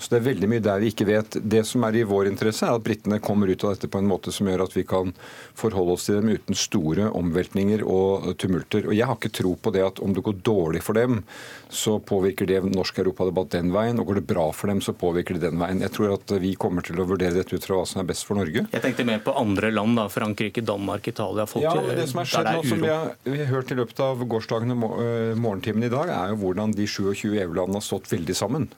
Så det er veldig mye der vi ikke vet. Det som er i vår interesse, er at britene kommer ut av dette på en måte som gjør at vi kan forholde oss til dem uten store omveltninger og tumulter. Og jeg har ikke tro på det at om det går dårlig for dem, så påvirker det norsk europadebatt den veien. Og går det bra for dem, så påvirker det den veien. Jeg tror at vi kommer til å vurdere dette ut fra hva som er best for Norge. Jeg tenkte mer på andre land, da. Frankrike, Danmark, Italia. Folk, ja, det som er skjedd nå, som vi har, vi har hørt i løpet av gårsdagen og eh, morgentimene i dag, er jo hvordan de 27 EU-landene har stått veldig sammen.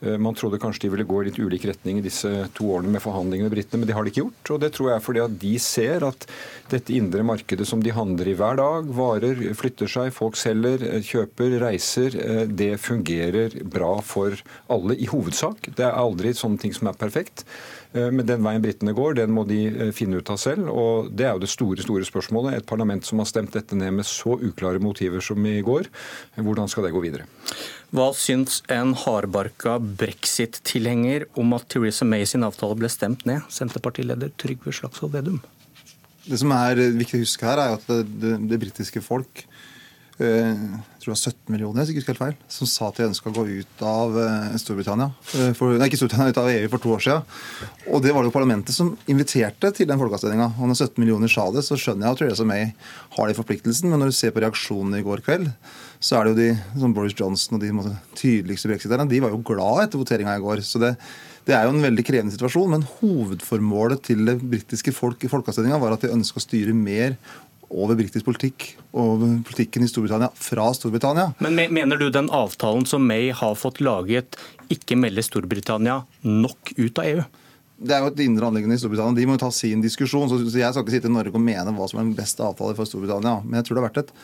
Eh, man trodde kanskje de ville gå i litt ulik retning i disse to årene med forhandlingene med britene, men det har de ikke gjort. Og det tror jeg er fordi at de ser at dette indre markedet som de handler i hver dag, varer flytter seg, folk selger, eh, kjøper, reiser, det fungerer bra for alle i hovedsak. Det er aldri sånne ting som er perfekt. Eh, men den veien britene går, den må de eh, finne ut av selv. Og det er jo det store, store spørsmålet. Et parlament som har stemt dette ned med så uklare motiver som i går, hvordan skal det gå videre? Hva syns en hardbarka brexit-tilhenger om at Theresa May sin avtale ble stemt ned? Senterpartileder Trygve Slagsvold Vedum. Det som er viktig å huske her, er at det, det, det britiske folk Eh, jeg tror det var 17 millioner jeg ikke helt feil, som sa at de ønska å gå ut av eh, Storbritannia. Eh, for, nei, ikke Storbritannia, ut av EU for to år siden. Og det var det jo parlamentet som inviterte til den folkeavstemninga. Og når 17 millioner sa det, så skjønner jeg at Theresa May har de forpliktelsen. Men når du ser på reaksjonene i går kveld, så er det jo de som Boris Johnson og de måte, tydeligste brexiterne, de var jo glad etter voteringa i går. Så det, det er jo en veldig krevende situasjon, men hovedformålet til det britiske folk i folkeavstemninga var at de ønska å styre mer over britisk politikk og politikken i Storbritannia fra Storbritannia. Men Mener du den avtalen som May har fått laget, ikke melder Storbritannia nok ut av EU? Det er jo et indre anliggende i Storbritannia. De må jo ta sin diskusjon. så Jeg skal ikke sitte i Norge og mene hva som er den beste avtalen for Storbritannia. Men jeg tror det har vært et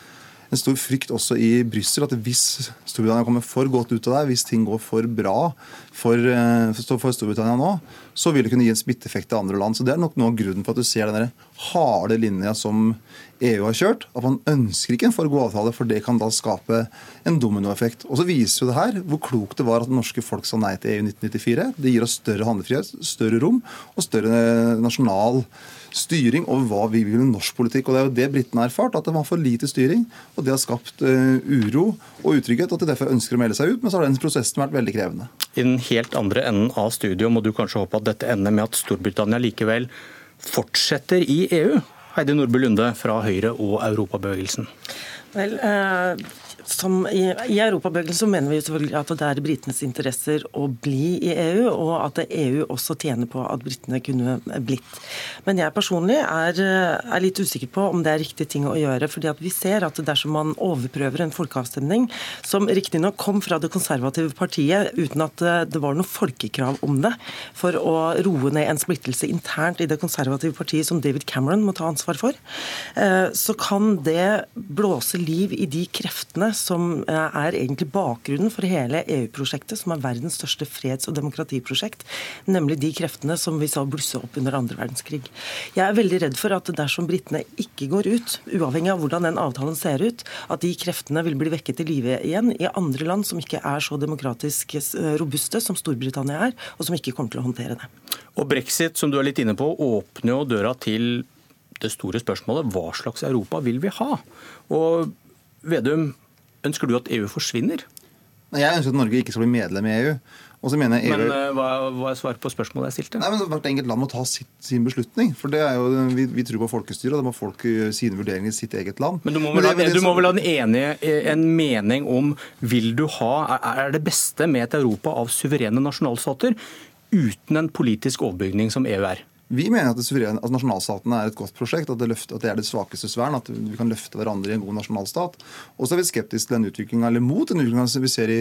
en stor frykt også i Brussel at hvis Storbritannia kommer for godt ut av det, hvis ting går for bra for, eh, for Storbritannia nå, så vil det kunne gi en smitteeffekt til andre land. Så Det er nok noe av grunnen for at du ser den harde linja som EU har kjørt. At man ønsker ikke en for god avtale, for det kan da skape en dominoeffekt. Og så viser jo det her hvor klokt det var at det norske folk sa nei til EU i 1994. Det gir oss større handlefrihet, større rom og større nasjonal styring over hva vi vil med norsk politikk. og Det er jo det britene har erfart, at det var for lite styring. og Det har skapt uh, uro og utrygghet, og at de derfor ønsker å melde seg ut. Men så har den prosessen vært veldig krevende. I den helt andre enden av studio må du kanskje håpe at dette ender med at Storbritannia likevel fortsetter i EU? Heidi Nordby Lunde fra Høyre og Europabevegelsen. Vel, uh som i, I Europabevegelsen mener vi selvfølgelig at det er britenes interesser å bli i EU, og at EU også tjener på at britene kunne blitt. Men jeg personlig er, er, litt usikker på om det er riktig ting å gjøre. fordi at vi ser at dersom man overprøver en folkeavstemning, som riktignok kom fra det konservative partiet uten at det var noe folkekrav om det, for å roe ned en splittelse internt i det konservative partiet som David Cameron må ta ansvar for, eh, så kan det blåse liv i de kreftene som eh, er egentlig bakgrunnen for hele EU-prosjektet, som er verdens største freds- og demokratiprosjekt, nemlig de kreftene som vi sa blusse opp under andre verdenskrig. Jeg er veldig redd for at dersom britene ikke går ut, uavhengig av hvordan den avtalen ser ut, at de kreftene vil bli vekket til live igjen i andre land som ikke er så demokratisk eh, robuste som Storbritannia er, og som ikke kommer til å håndtere det. Og Brexit, som du er litt inne på, åpner jo døra til det store spørsmålet hva slags Europa vil vi ha? Og Vedum, Ønsker du at EU forsvinner? Jeg ønsker at Norge ikke skal bli medlem i EU. EU... Men uh, hva, hva er svaret på spørsmålet jeg stilte? Nei, men Hvert enkelt land må ta sitt, sin beslutning. for det er jo, vi, vi tror på folkestyret, og da må folk gjøre sine vurderinger i sitt eget land. Men du må vel, ha, du må vel ha en, enige, en, mening om vil du ha, er det beste med et Europa av suverene nasjonalstater uten en politisk overbygning som EU er? Vi mener at, suveren, at nasjonalstatene er et godt prosjekt, at det, løfter, at det er det svakeste svern. At vi kan løfte hverandre i en god nasjonalstat. Og så er vi skeptiske til den utviklinga, eller mot den utviklinga vi ser i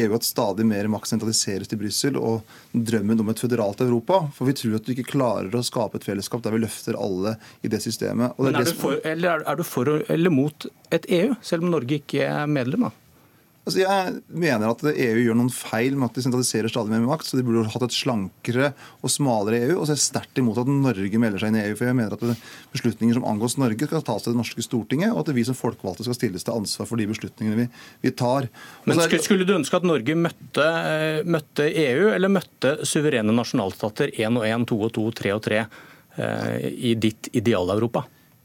EU, at stadig mer makt sentraliseres til Brussel, og drømmen om et føderalt Europa. For vi tror at du ikke klarer å skape et fellesskap der vi løfter alle i det systemet. Men er, du for, eller er du for eller mot et EU, selv om Norge ikke er medlem? da? Altså jeg mener at EU gjør noen feil med at de sentraliserer stadig mer makt. Så de burde hatt et slankere og smalere EU. Og så er jeg sterkt imot at Norge melder seg inn i EU. For jeg mener at beslutninger som angås Norge, skal tas til det norske Stortinget, og at vi som folkevalgte skal stilles til ansvar for de beslutningene vi, vi tar. Men Skulle du ønske at Norge møtte, møtte EU, eller møtte suverene nasjonalstater én og én, to og to, tre og tre eh, i ditt ideal-Europa?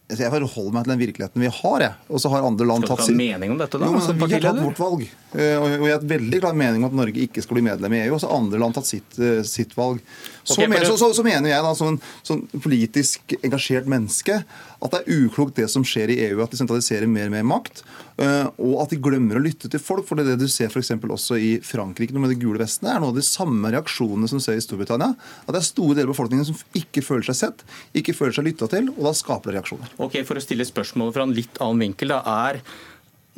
Jeg forholder meg til den virkeligheten vi har. Jeg. Og så har andre land tatt sin... mening om dette da? Jo, Vi har tatt vårt valg. Eh, og jeg har et veldig klar mening om at Norge ikke skal bli medlem i EU. Og så har andre land tatt sitt, eh, sitt valg. Så, mener, så, så, så, mener jeg da, som en sånn politisk engasjert menneske at det er uklokt det som skjer i EU, at de sentraliserer mer og mer makt. Eh, og at de glemmer å lytte til folk. For det, er det du ser f.eks. også i Frankrike med de gule vestene, er noe av de samme reaksjonene som ser i Storbritannia. At det er store deler av befolkningen som ikke føler seg sett, ikke føler seg lytta til, og da skaper det reaksjoner. Ok, For å stille spørsmålet fra en litt annen vinkel, da er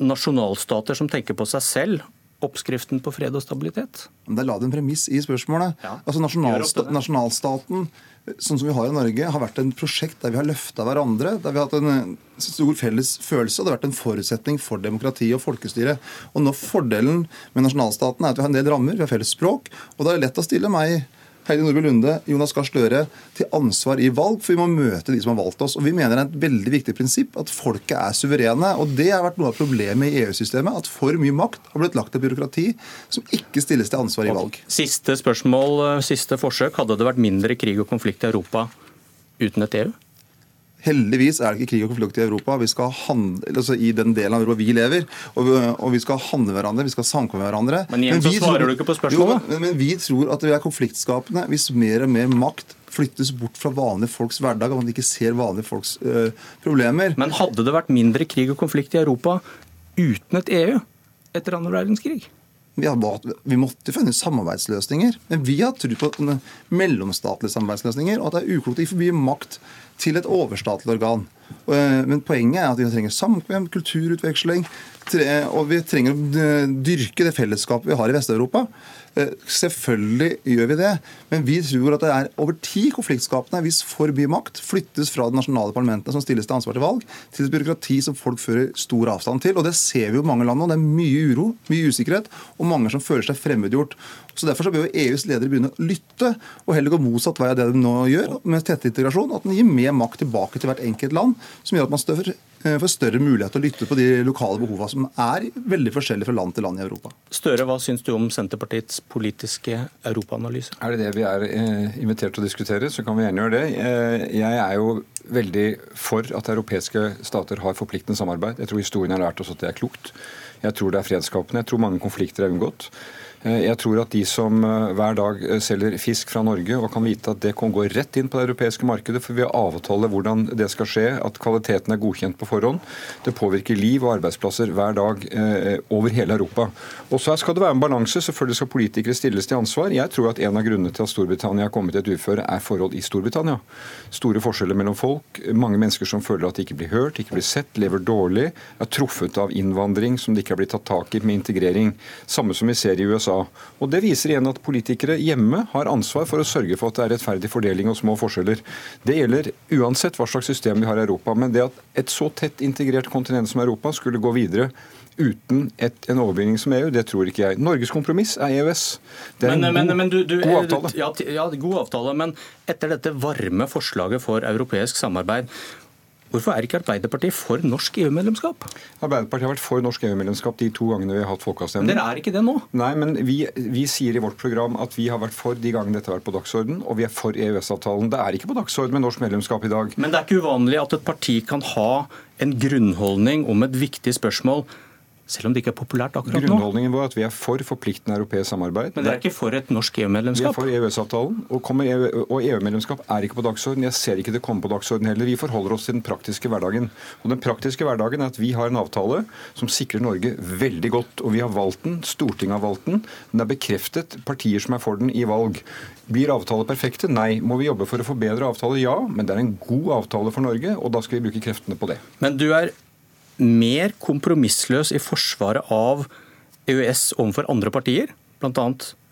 nasjonalstater som tenker på seg selv, oppskriften på fred og stabilitet? Det la det en premiss i spørsmålet. Ja. Altså nasjonalsta Nasjonalstaten sånn som vi har i Norge, har vært en prosjekt der vi har løfta hverandre. Der vi har hatt en eh, stor felles følelse, og det har vært en forutsetning for demokrati og folkestyre. Og nå Fordelen med nasjonalstaten er at vi har en del rammer, vi har felles språk, og det er lett å stille meg Heidi Nordby Lunde, Jonas Gahr Støre til ansvar i valg, for vi må møte de som har valgt oss. Og Vi mener det er et veldig viktig prinsipp at folket er suverene. og Det har vært noe av problemet i EU-systemet. At for mye makt har blitt lagt til byråkrati som ikke stilles til ansvar i valg. Siste spørsmål, siste forsøk. Hadde det vært mindre krig og konflikt i Europa uten et EU? Heldigvis er det ikke krig og konflikt i Europa. Vi skal handle, altså I den delen av Europa vi lever. Og vi, og vi skal handle hverandre, vi skal samkomme hverandre. Men igjen så svarer du ikke på spørsmålet. Jo, men, men vi tror at vi er konfliktskapende hvis mer og mer makt flyttes bort fra vanlige folks hverdag, og man ikke ser vanlige folks øh, problemer. Men hadde det vært mindre krig og konflikt i Europa uten et EU etter andre verdenskrig? Vi, valgt, vi, måtte finne samarbeidsløsninger, men vi har tro på mellomstatlige samarbeidsløsninger. Og at det er uklokt å gi for mye makt til et overstatlig organ. Eh, men poenget er at vi trenger samkvem, kulturutveksling, og vi trenger å eh, dyrke det fellesskapet vi har i Vest-Europa. Eh, selvfølgelig gjør vi det, men vi tror at det er over tid konfliktskapende hvis for mye makt flyttes fra de nasjonale parlamentene som stilles til ansvar til valg, til et byråkrati som folk fører stor avstand til. Og Det ser vi jo i mange land nå. Det er mye uro, mye usikkerhet, og mange som føler seg fremmedgjort. Så Derfor så bør jo EUs ledere begynne å lytte, og heller gå motsatt vei av det de nå gjør, med tette integrasjon. At den gir mer makt tilbake til hvert enkelt land, som gjør at man større Eh, får større mulighet til å lytte på de lokale behovene som er veldig forskjellige fra land til land i Europa. Støre, hva syns du om Senterpartiets politiske europaanalyse? Er det det vi er eh, invitert til å diskutere, så kan vi gjerne gjøre det. Eh, jeg er jo veldig for at europeiske stater har forpliktende samarbeid. Jeg tror historien har lært oss at det er klokt. Jeg tror det er fredsskapende. Jeg tror mange konflikter er unngått. Eh, jeg tror at de som eh, hver dag eh, selger fisk fra Norge og kan vite at det kan gå rett inn på det europeiske markedet, for vi har avtale hvordan det skal skje, at kvaliteten er godkjent på forhånd. Det påvirker liv og arbeidsplasser hver dag over hele Europa. Og så skal det være en balanse. Selvfølgelig skal politikere stilles til ansvar. Jeg tror at en av grunnene til at Storbritannia har kommet i et uføre, er forhold i Storbritannia. Store forskjeller mellom folk. Mange mennesker som føler at de ikke blir hørt, ikke blir sett, lever dårlig. Er truffet av innvandring som de ikke har blitt tatt tak i med integrering. Samme som vi ser i USA. USA. Og Det viser igjen at politikere hjemme har ansvar for å sørge for at det er rettferdig fordeling og små forskjeller. Det gjelder uansett hva slags system vi har i Europa. Men det at et så tett integrert kontinent som Europa skulle gå videre uten et, en overbygning som EU, det tror ikke jeg. Norges kompromiss er EØS. Det er men, en god, men, du, du, god avtale. Ja, ja, god avtale, men etter dette varme forslaget for europeisk samarbeid, Hvorfor er ikke Arbeiderpartiet for norsk EU-medlemskap? Arbeiderpartiet har vært for norsk EU-medlemskap de to gangene vi har hatt folkeavstemning. Dere er ikke det nå? Nei, men vi, vi, sier i vårt program at vi har vært for de gangene dette har vært på dagsorden, og vi er for EØS-avtalen. Det er ikke på dagsorden med norsk medlemskap i dag. Men det er ikke uvanlig at et parti kan ha en grunnholdning om et viktig spørsmål selv om det ikke er populært akkurat nå. Grunnholdningen vår er at vi er for forpliktende europeisk samarbeid. Men dere er ikke for et norsk EU-medlemskap? Vi er for EØS-avtalen, og EU-medlemskap er ikke på dagsorden. Jeg ser ikke det komme på dagsorden heller. Vi forholder oss til den praktiske hverdagen. Og Den praktiske hverdagen er at vi har en avtale som sikrer Norge veldig godt. Og vi har valgt den, Stortinget har valgt den. Den er bekreftet partier som er for den i valg. Blir avtaler perfekte? Nei. Må vi jobbe for å forbedre avtaler? Ja. Men det er en god avtale for Norge, og da skal vi bruke kreftene på det. Men du er mer kompromissløs i forsvaret av EØS overfor andre partier, bl.a.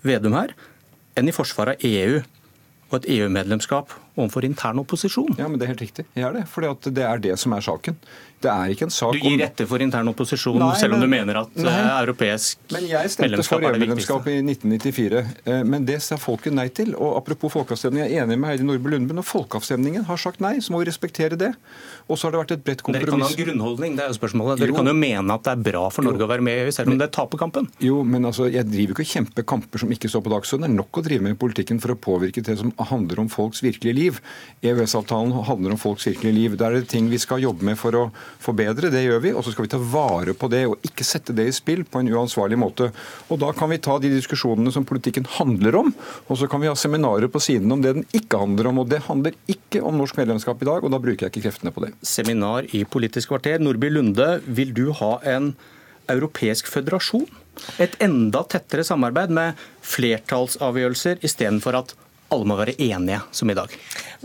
Vedum her, enn i forsvaret av EU og et EU-medlemskap overfor intern opposisjon. Ja, men Det er helt riktig. Jeg er det. For det er det som er saken. Det er ikke en sak om Du gir etter for intern opposisjon, nei, selv om du mener at nei, det europeisk men jeg stemte for EU-medlemskap i 1994, eh, men det sa folket nei til. Og Apropos folkeavstemning, jeg er enig med Heidi Nordby Lundbø. Når folkeavstemningen har sagt nei, så må vi respektere det. Og så har det vært et bredt kompromiss. Dere kan ha grunnholdning, det er jo spørsmålet. Dere jo. kan jo mene at det er bra for Norge jo. å være med i EU, selv om det taper kampen. Jo, men altså, jeg driver ikke og kjemper kamper som ikke står på dagsordenen. Det er nok å drive med i politikken for å påvirke det som handler om folks virkelige liv. EØS-avtalen handler om folks virkelige liv. Der er det ting vi skal jobbe med for å forbedre. Det gjør vi. Og så skal vi ta vare på det, og ikke sette det i spill på en uansvarlig måte. Og da kan vi ta de diskusjonene som politikken handler om, og så kan vi ha seminarer på siden om det den ikke handler om. Og det handler ikke om norsk medlemskap i dag, og da bruker jeg ikke kreftene på det seminar i Politisk kvarter. Nordby Lunde, vil du ha en europeisk føderasjon? Et enda tettere samarbeid med flertallsavgjørelser istedenfor at alle må være enige, som i dag?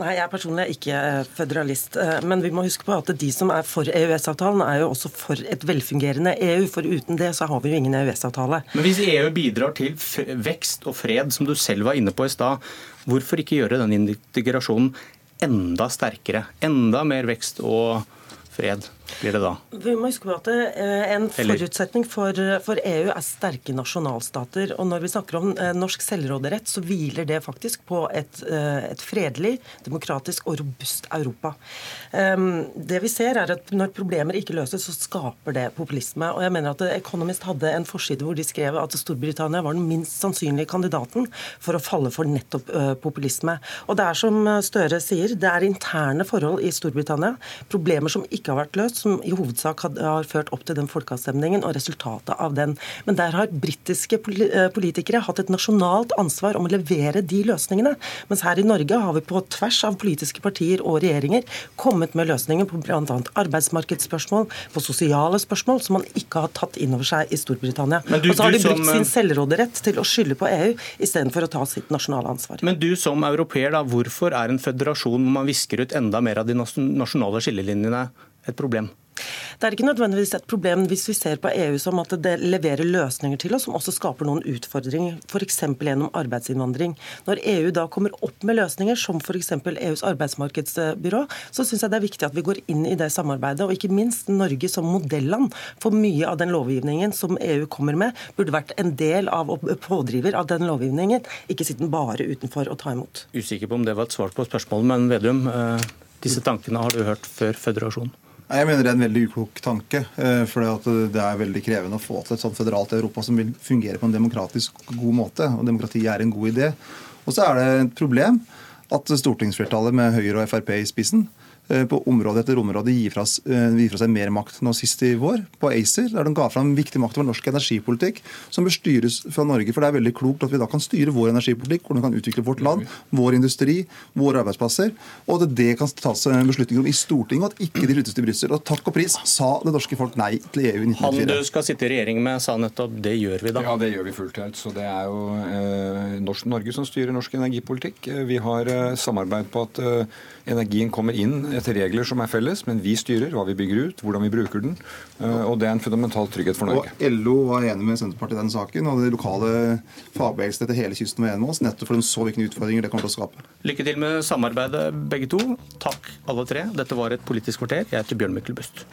Nei, Jeg personlig er ikke føderalist. Eh, men vi må huske på at de som er for EØS-avtalen, er jo også for et velfungerende EU. For uten det så har vi jo ingen EØS-avtale. Men hvis EU bidrar til vekst og fred, som du selv var inne på i stad, hvorfor ikke gjøre den integrasjonen enda sterkere. Enda mer vekst og fred. Blir det da? Vi må huske på at eh, En forutsetning for, for, EU er sterke nasjonalstater. og Når vi snakker om eh, norsk selvråderett, så hviler det faktisk på et, eh, et fredelig, demokratisk og robust Europa. Ehm, det vi ser er at Når problemer ikke løses, så skaper det populisme. og jeg mener at Economist hadde en forside hvor de skrev at Storbritannia var den minst sannsynlige kandidaten for å falle for nettopp populisme. Og det er som Støre sier, det er interne forhold i Storbritannia, problemer som ikke har vært løst som i hovedsak har ført opp til den folkeavstemningen og resultatet av den. Men der har britiske eh, politikere hatt et nasjonalt ansvar om å levere de løsningene. Mens her i Norge har vi på tvers av politiske partier og regjeringer kommet med løsninger på bl.a. arbeidsmarkedsspørsmål, på sosiale spørsmål, som man ikke har tatt inn over seg i Storbritannia. Du, og så har de brukt som... sin selvråderett til å skylde på EU istedenfor å ta sitt nasjonale ansvar. Men du som europeer, da, hvorfor er en føderasjon hvor man visker ut enda mer av de nasjonale skillelinjene et problem? Det er ikke nødvendigvis et problem hvis vi ser på EU som at det leverer løsninger til oss som også skaper noen utfordringer, f.eks. gjennom arbeidsinnvandring. Når EU da kommer opp med løsninger som f.eks. EUs arbeidsmarkedsbyrå, så syns jeg det er viktig at vi går inn i det samarbeidet. Og ikke minst Norge som modelland for mye av den lovgivningen som EU kommer med, burde vært en del av og pådriver av den lovgivningen, ikke sitte bare utenfor og ta imot. Usikker på om det var et svar på spørsmålet, men Vedum, eh, disse tankene har du hørt før føderasjon? Jeg mener det er en veldig uklok tanke. Eh, for det er veldig krevende å få til et sånt føderalt Europa som vil fungere på en demokratisk god måte. Og demokrati er en god idé. Og så er det et problem at stortingsflertallet med Høyre og Frp i spissen på område etter område gi fra, eh, fra, seg mer makt. Nå sist i vår, på ACER, der de ga fram viktig makt over norsk energipolitikk, som bør styres fra Norge. For det er veldig klokt at vi da kan styre vår energipolitikk, hvordan vi kan utvikle vårt land, vår industri, våre arbeidsplasser, og at det kan tas beslutninger om i Stortinget, og at ikke de flyttes til Brussel. Og takk og pris sa det norske folk nei til EU i 1994. Han du skal sitte i regjering med, sa nettopp det gjør vi da. Ja, det gjør vi fullt ut. Så det er jo eh, Norge som styrer norsk energipolitikk. Eh, vi har eh, samarbeid på at eh, energien kommer inn etter regler som er felles, men vi styrer hva vi bygger ut, hvordan vi bruker den. Eh, og det er en fundamental trygghet for Norge. Og LO var enig med Senterpartiet i den saken, og de lokale fagbevegelsene etter hele kysten var enige med oss, nettopp for de så hvilke utfordringer det kommer til å skape. Lykke til med samarbeidet, begge to. Takk, alle tre. Dette var et Politisk kvarter. Jeg heter Bjørn Myklebust.